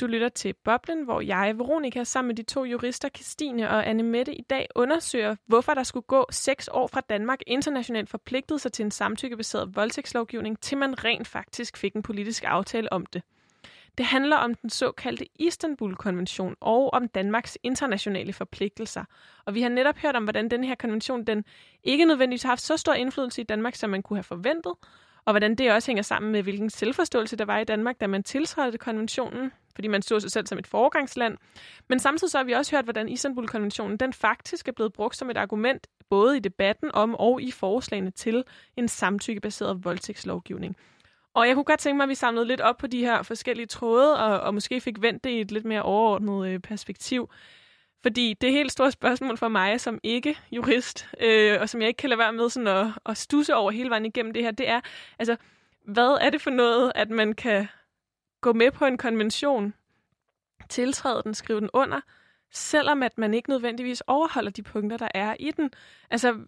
Du lytter til Boblen, hvor jeg, Veronika, sammen med de to jurister, Christine og Anne Mette, i dag undersøger, hvorfor der skulle gå seks år fra Danmark internationalt forpligtede sig til en samtykkebaseret voldtægtslovgivning, til man rent faktisk fik en politisk aftale om det. Det handler om den såkaldte Istanbul-konvention og om Danmarks internationale forpligtelser. Og vi har netop hørt om, hvordan den her konvention den ikke nødvendigvis har haft så stor indflydelse i Danmark, som man kunne have forventet, og hvordan det også hænger sammen med, hvilken selvforståelse der var i Danmark, da man tiltrådte konventionen, fordi man så sig selv som et foregangsland. Men samtidig så har vi også hørt, hvordan Istanbul-konventionen den faktisk er blevet brugt som et argument, både i debatten om og i forslagene til en samtykkebaseret voldtægtslovgivning. Og jeg kunne godt tænke mig, at vi samlede lidt op på de her forskellige tråde, og, og måske fik vendt det i et lidt mere overordnet øh, perspektiv. Fordi det helt store spørgsmål for mig som ikke jurist, øh, og som jeg ikke kan lade være med sådan at, at stusse over hele vejen igennem det her, det er, altså, hvad er det for noget, at man kan gå med på en konvention, tiltræde den, skrive den under, selvom at man ikke nødvendigvis overholder de punkter, der er i den. Altså,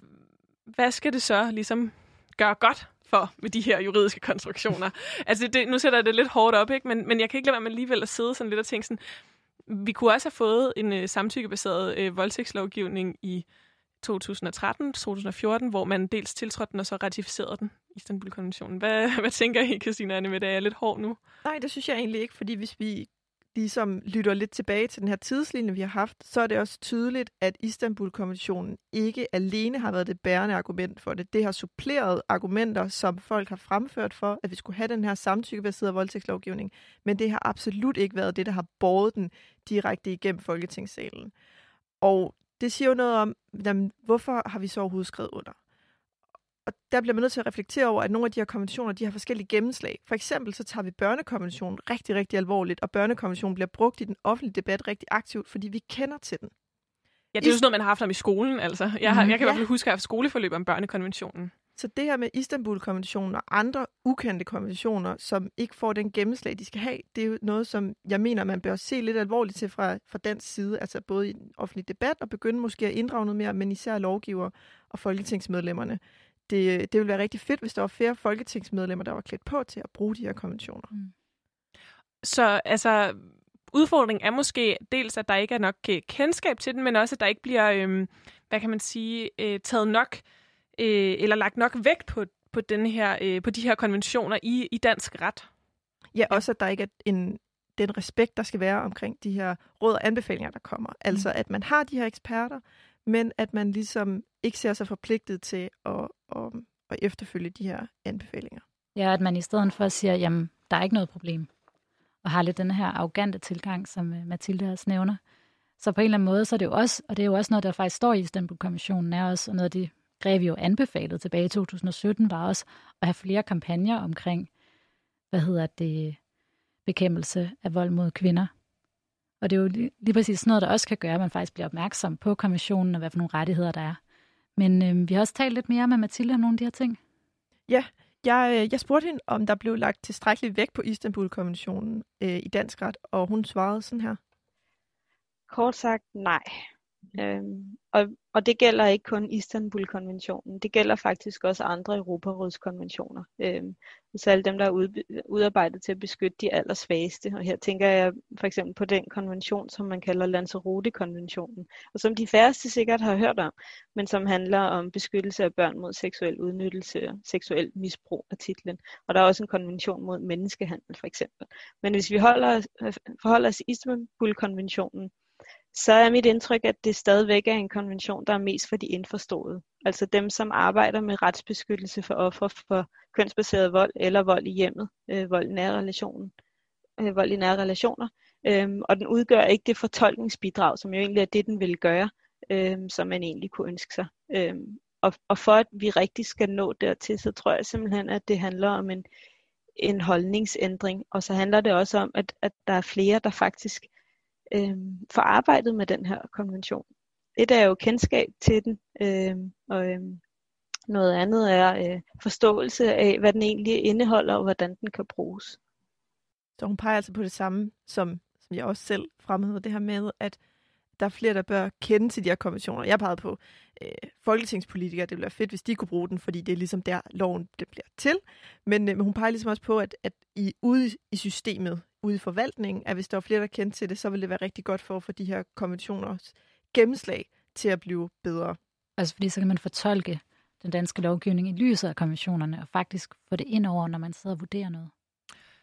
hvad skal det så ligesom gøre godt for med de her juridiske konstruktioner? altså, det, nu sætter jeg det lidt hårdt op, ikke? Men, men jeg kan ikke lade være med alligevel at sidde sådan lidt og tænke sådan, vi kunne også have fået en øh, samtykkebaseret øh, voldtægtslovgivning i 2013-2014, hvor man dels tiltrådte den og så ratificerede den, Istanbul-konventionen. Hvad, <laughs> hvad tænker I, Christina Anne, med det? Er jeg lidt hård nu? Nej, det synes jeg egentlig ikke, fordi hvis vi ligesom lytter lidt tilbage til den her tidslinje, vi har haft, så er det også tydeligt, at Istanbul-konventionen ikke alene har været det bærende argument for det. Det har suppleret argumenter, som folk har fremført for, at vi skulle have den her samtykkebaserede voldtægtslovgivning, men det har absolut ikke været det, der har båret den direkte igennem Folketingssalen. Og det siger jo noget om, jamen, hvorfor har vi så overhovedet skrevet under? Og der bliver man nødt til at reflektere over, at nogle af de her konventioner, de har forskellige gennemslag. For eksempel så tager vi børnekonventionen rigtig, rigtig alvorligt, og børnekonventionen bliver brugt i den offentlige debat rigtig aktivt, fordi vi kender til den. Ja, det er jo sådan noget, man har haft om i skolen. Altså. Jeg, har, jeg kan ja. i hvert fald huske, at jeg har haft skoleforløb om børnekonventionen. Så det her med Istanbul-konventionen og andre ukendte konventioner, som ikke får den gennemslag, de skal have, det er jo noget, som jeg mener, man bør se lidt alvorligt til fra, fra dansk side, altså både i den offentlige debat og begynde måske at inddrage noget mere, men især lovgiver og folketingsmedlemmerne det, det ville være rigtig fedt, hvis der var flere folketingsmedlemmer, der var klædt på til at bruge de her konventioner. Mm. Så altså, udfordringen er måske dels, at der ikke er nok øh, kendskab til den, men også, at der ikke bliver, øh, hvad kan man sige, øh, taget nok, øh, eller lagt nok vægt på, på, den her, øh, på de her konventioner i, i dansk ret. Ja, også at der ikke er en den respekt, der skal være omkring de her råd og anbefalinger, der kommer. Altså, at man har de her eksperter, men at man ligesom ikke ser sig forpligtet til at, at, at efterfølge de her anbefalinger. Ja, at man i stedet for siger, jamen, der er ikke noget problem, og har lidt den her arrogante tilgang, som øh, Mathilde også nævner. Så på en eller anden måde, så er det jo også, og det er jo også noget, der faktisk står i Istanbul-kommissionen, er også, og noget af det greb jo anbefalet tilbage i 2017, var også at have flere kampagner omkring, hvad hedder det, bekæmpelse af vold mod kvinder. Og det er jo lige, lige præcis sådan noget, der også kan gøre, at man faktisk bliver opmærksom på kommissionen og hvad for nogle rettigheder der er. Men øh, vi har også talt lidt mere med Mathilde om nogle af de her ting. Ja, jeg, øh, jeg spurgte hende, om der blev lagt tilstrækkeligt vægt på Istanbul-konventionen øh, i dansk ret, og hun svarede sådan her. Kort sagt, nej. Øhm, og, og det gælder ikke kun Istanbul-konventionen, det gælder faktisk også andre Europarådskonventioner. Øh, så alle dem, der er udarbejdet til at beskytte de allersvageste. Og her tænker jeg for eksempel på den konvention, som man kalder Lanzarote-konventionen, og som de færreste sikkert har hørt om, men som handler om beskyttelse af børn mod seksuel udnyttelse og seksuel misbrug af titlen. Og der er også en konvention mod menneskehandel for eksempel. Men hvis vi holder, øh, forholder os til Istanbul-konventionen, så er mit indtryk, at det stadigvæk er en konvention, der er mest for de indforståede. Altså dem, som arbejder med retsbeskyttelse for ofre for kønsbaseret vold eller vold i hjemmet, øh, vold i nære relationer. Øh, vold i nære relationer. Øhm, og den udgør ikke det fortolkningsbidrag, som jo egentlig er det, den vil gøre, øhm, som man egentlig kunne ønske sig. Øhm, og, og for at vi rigtig skal nå dertil, så tror jeg simpelthen, at det handler om en, en holdningsændring. Og så handler det også om, at, at der er flere, der faktisk øh, for arbejdet med den her konvention. Et er jo kendskab til den, øh, og øh, noget andet er øh, forståelse af, hvad den egentlig indeholder, og hvordan den kan bruges. Så hun peger altså på det samme, som, som jeg også selv fremhævede, det her med, at der er flere, der bør kende til de her konventioner. Jeg pegede på øh, folketingspolitikere. Det ville være fedt, hvis de kunne bruge den, fordi det er ligesom der, loven det bliver til. Men, øh, men hun peger ligesom også på, at, at i, ude i systemet, ude i forvaltningen, at hvis der var flere, der kendte til det, så ville det være rigtig godt for at få de her konventioners gennemslag til at blive bedre. Altså fordi så kan man fortolke den danske lovgivning i lyset af konventionerne, og faktisk få det ind over, når man sidder og vurderer noget.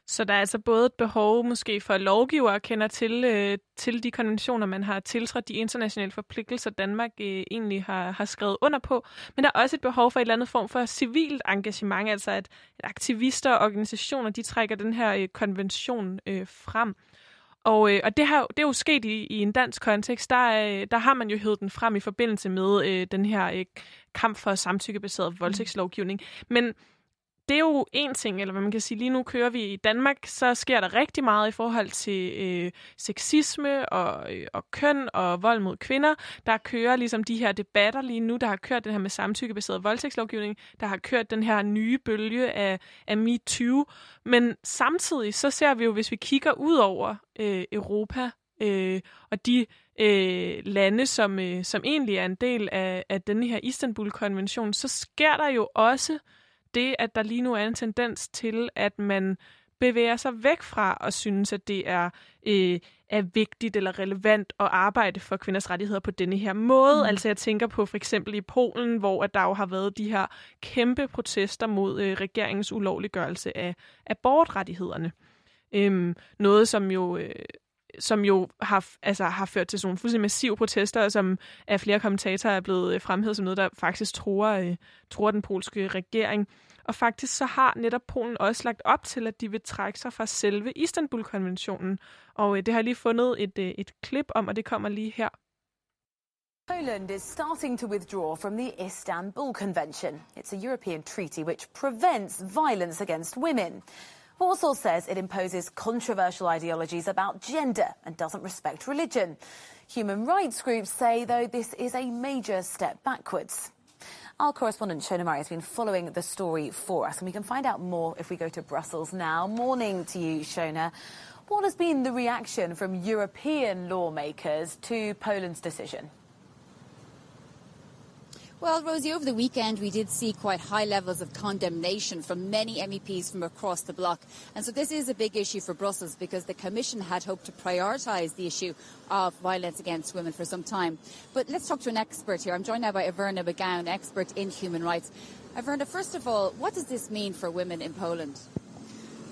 Så der er altså både et behov måske for lovgivere kender til, øh, til de konventioner, man har tiltrådt, de internationale forpligtelser, Danmark øh, egentlig har, har skrevet under på. Men der er også et behov for et eller andet form for civilt engagement, altså at, at aktivister og organisationer, de trækker den her øh, konvention øh, frem. Og, øh, og det, har, det er jo sket i, i en dansk kontekst. Der, øh, der har man jo hævet den frem i forbindelse med øh, den her øh, kamp for samtykkebaseret voldtægtslovgivning. Men det er jo en ting, eller hvad man kan sige, lige nu kører vi i Danmark, så sker der rigtig meget i forhold til øh, sexisme og, øh, og køn og vold mod kvinder. Der kører ligesom de her debatter lige nu, der har kørt den her med samtykkebaseret voldtægtslovgivning, der har kørt den her nye bølge af, af MeToo. Men samtidig så ser vi jo, hvis vi kigger ud over øh, Europa øh, og de øh, lande, som, øh, som egentlig er en del af, af den her Istanbul-konvention, så sker der jo også det, at der lige nu er en tendens til, at man bevæger sig væk fra at synes, at det er, øh, er vigtigt eller relevant at arbejde for kvinders rettigheder på denne her måde. Mm. Altså jeg tænker på for eksempel i Polen, hvor at der jo har været de her kæmpe protester mod øh, regeringens ulovliggørelse af abortrettighederne. Øhm, noget, som jo øh, som jo har, altså, har ført til sådan nogle fuldstændig massive protester, som af flere kommentatorer er blevet øh, fremhævet som noget, der faktisk tror, øh, tror den polske regering. Og faktisk så har netop Polen også lagt op til, at de vil trække sig fra selve Istanbul-konventionen. Og øh, det har jeg lige fundet et, øh, et klip om, og det kommer lige her. Poland is starting to withdraw from the Istanbul Convention. It's a European treaty which prevents violence against women. Warsaw says it imposes controversial ideologies about gender and doesn't respect religion. Human rights groups say, though, this is a major step backwards. Our correspondent Shona Murray has been following the story for us, and we can find out more if we go to Brussels now. Morning to you, Shona. What has been the reaction from European lawmakers to Poland's decision? Well, Rosie, over the weekend we did see quite high levels of condemnation from many MEPs from across the bloc. And so this is a big issue for Brussels because the Commission had hoped to prioritise the issue of violence against women for some time. But let's talk to an expert here. I'm joined now by Averna McGowan, expert in human rights. Averna, first of all, what does this mean for women in Poland?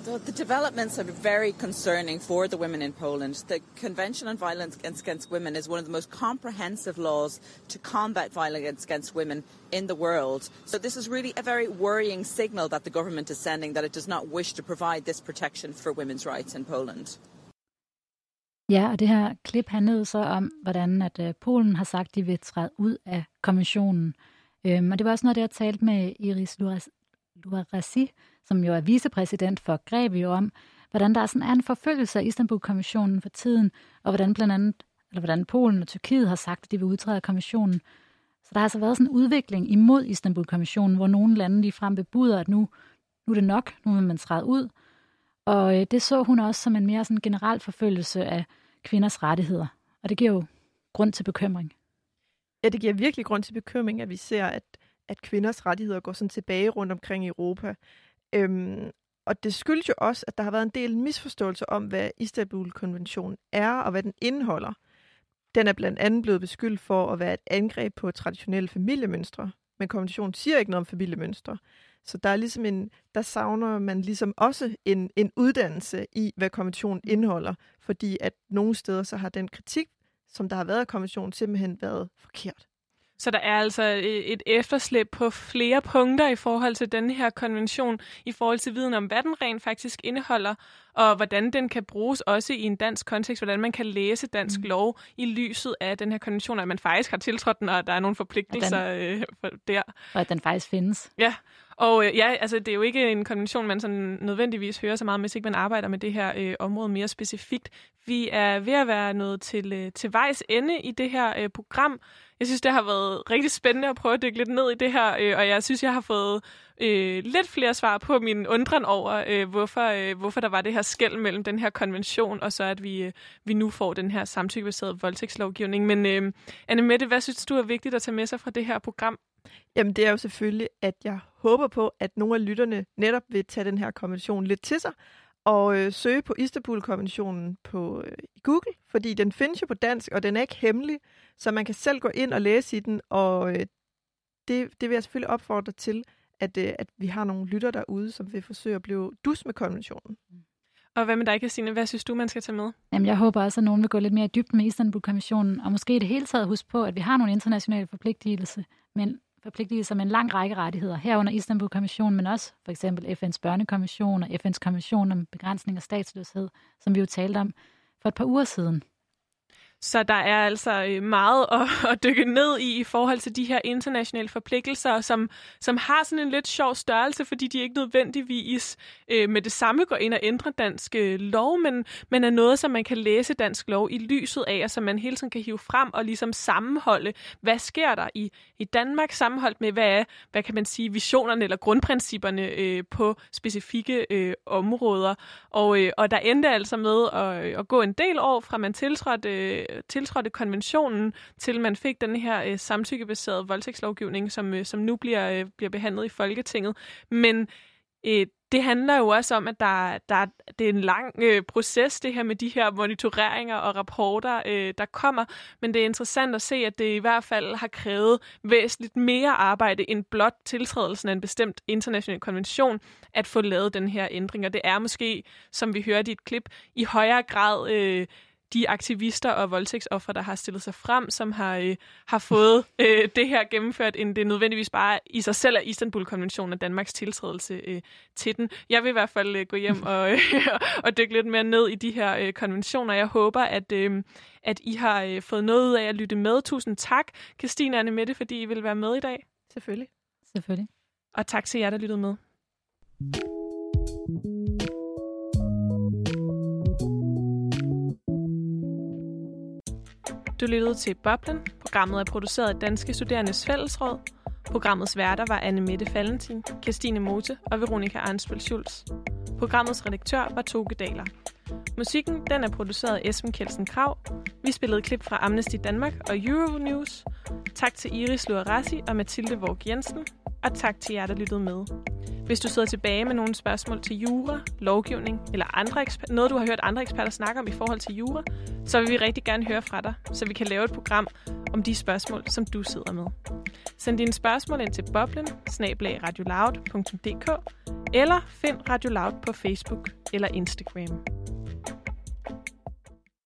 So the developments are very concerning for the women in Poland. The Convention on Violence Against Women is one of the most comprehensive laws to combat violence against women in the world. So this is really a very worrying signal that the government is sending that it does not wish to provide this protection for women's rights in Poland. Ja, og det her klip handlede så om, hvordan at øh, Polen har sagt, de vil træde ud af konventionen. Øhm, og det var også noget, det jeg talte med Iris Luarasi, som jo er vicepræsident for Grevio, om, hvordan der sådan er en forfølgelse af Istanbul-konventionen for tiden, og hvordan blandt andet, eller hvordan Polen og Tyrkiet har sagt, at de vil udtræde af konventionen. Så der har altså været sådan en udvikling imod Istanbul-konventionen, hvor nogle lande lige frem bebuder, at nu, nu er det nok, nu vil man træde ud. Og øh, det så hun også som en mere sådan generel forfølgelse af kvinders rettigheder. Og det giver jo grund til bekymring. Ja, det giver virkelig grund til bekymring, at vi ser, at, at kvinders rettigheder går sådan tilbage rundt omkring i Europa. Øhm, og det skyldes jo også, at der har været en del misforståelser om, hvad Istanbul-konventionen er og hvad den indeholder. Den er blandt andet blevet beskyldt for at være et angreb på traditionelle familiemønstre, men konventionen siger ikke noget om familiemønstre. Så der er ligesom en, der savner man ligesom også en, en uddannelse i, hvad konventionen indeholder, fordi at nogle steder så har den kritik, som der har været af konventionen, simpelthen været forkert. Så der er altså øh, et efterslæb på flere punkter i forhold til den her konvention, i forhold til viden om, hvad den rent faktisk indeholder, og hvordan den kan bruges også i en dansk kontekst, hvordan man kan læse dansk mm. lov i lyset af den her konvention, at man faktisk har tiltrådt den, og der er nogle forpligtelser den, øh, der. Og at den faktisk findes. Ja, og øh, ja, altså det er jo ikke en konvention, man sådan nødvendigvis hører så meget, hvis ikke man arbejder med det her øh, område mere specifikt. Vi er ved at være nået til, øh, til vejs ende i det her øh, program. Jeg synes, det har været rigtig spændende at prøve at dykke lidt ned i det her, øh, og jeg synes, jeg har fået øh, lidt flere svar på min undren over, øh, hvorfor, øh, hvorfor der var det her skæld mellem den her konvention, og så at vi, øh, vi nu får den her samtykkebaserede voldtægtslovgivning. Men øh, Anne Mette, hvad synes du er vigtigt at tage med sig fra det her program? Jamen det er jo selvfølgelig, at jeg håber på, at nogle af lytterne netop vil tage den her konvention lidt til sig, og øh, søge på Istanbul-konventionen på øh, Google, fordi den findes jo på dansk, og den er ikke hemmelig, så man kan selv gå ind og læse i den, og øh, det, det vil jeg selvfølgelig opfordre til, at, øh, at vi har nogle lytter derude, som vil forsøge at blive dus med konventionen. Og hvad med dig, Christine? Hvad synes du, man skal tage med? Jamen, jeg håber også, at nogen vil gå lidt mere dybt med Istanbul-konventionen, og måske i det hele taget huske på, at vi har nogle internationale forpligtelser, men forpligtelser med en lang række rettigheder, herunder Istanbul-konventionen, men også for eksempel FN's børnekonvention og FN's konvention om begrænsning af statsløshed, som vi jo talte om for et par uger siden. Så der er altså øh, meget <laughs> at, at dykke ned i i forhold til de her internationale forpligtelser, som, som har sådan en lidt sjov størrelse, fordi de ikke nødvendigvis øh, med det samme går ind og ændrer dansk øh, lov, men, men er noget, som man kan læse dansk lov i lyset af, og som man hele tiden kan hive frem og ligesom sammenholde, hvad sker der i, i Danmark, sammenholdt med, hvad er, hvad kan man sige, visionerne eller grundprincipperne øh, på specifikke øh, områder. Og, øh, og der endte altså med at, øh, at gå en del år fra man tiltrådte øh, Øh, tiltrådte konventionen, til man fik den her øh, samtykkebaserede voldtægtslovgivning, som, øh, som nu bliver, øh, bliver behandlet i Folketinget. Men øh, det handler jo også om, at der, der, det er en lang øh, proces, det her med de her monitoreringer og rapporter, øh, der kommer. Men det er interessant at se, at det i hvert fald har krævet væsentligt mere arbejde end blot tiltrædelsen af en bestemt international konvention at få lavet den her ændring. Og det er måske, som vi hørte i et klip, i højere grad... Øh, de aktivister og voldtægtsoffre, der har stillet sig frem, som har, øh, har fået <laughs> øh, det her gennemført, end det nødvendigvis bare i sig selv er Istanbul-konventionen og Danmarks tiltrædelse øh, til den. Jeg vil i hvert fald øh, gå hjem <laughs> og, øh, <laughs> og dykke lidt mere ned i de her øh, konventioner. Jeg håber, at, øh, at I har øh, fået noget ud af at lytte med. Tusind tak, Christine Anne Mette, fordi I vil være med i dag. Selvfølgelig. Selvfølgelig. Og tak til jer, der lyttede med. Du lyttede til Boblen. Programmet er produceret af Danske Studerendes Fællesråd. Programmets værter var Anne Mette Fallentin, Christine Mote og Veronika Arnsbøl Schulz. Programmets redaktør var Toge Daler. Musikken den er produceret af Esben Kelsen Krav. Vi spillede klip fra Amnesty Danmark og Euronews. Tak til Iris Luarassi og Mathilde Vorg Jensen. Og tak til jer, der lyttede med. Hvis du sidder tilbage med nogle spørgsmål til jura, lovgivning eller andre noget, du har hørt andre eksperter snakke om i forhold til jura, så vil vi rigtig gerne høre fra dig, så vi kan lave et program om de spørgsmål, som du sidder med. Send dine spørgsmål ind til boblen, eller find Radio Loud på Facebook eller Instagram.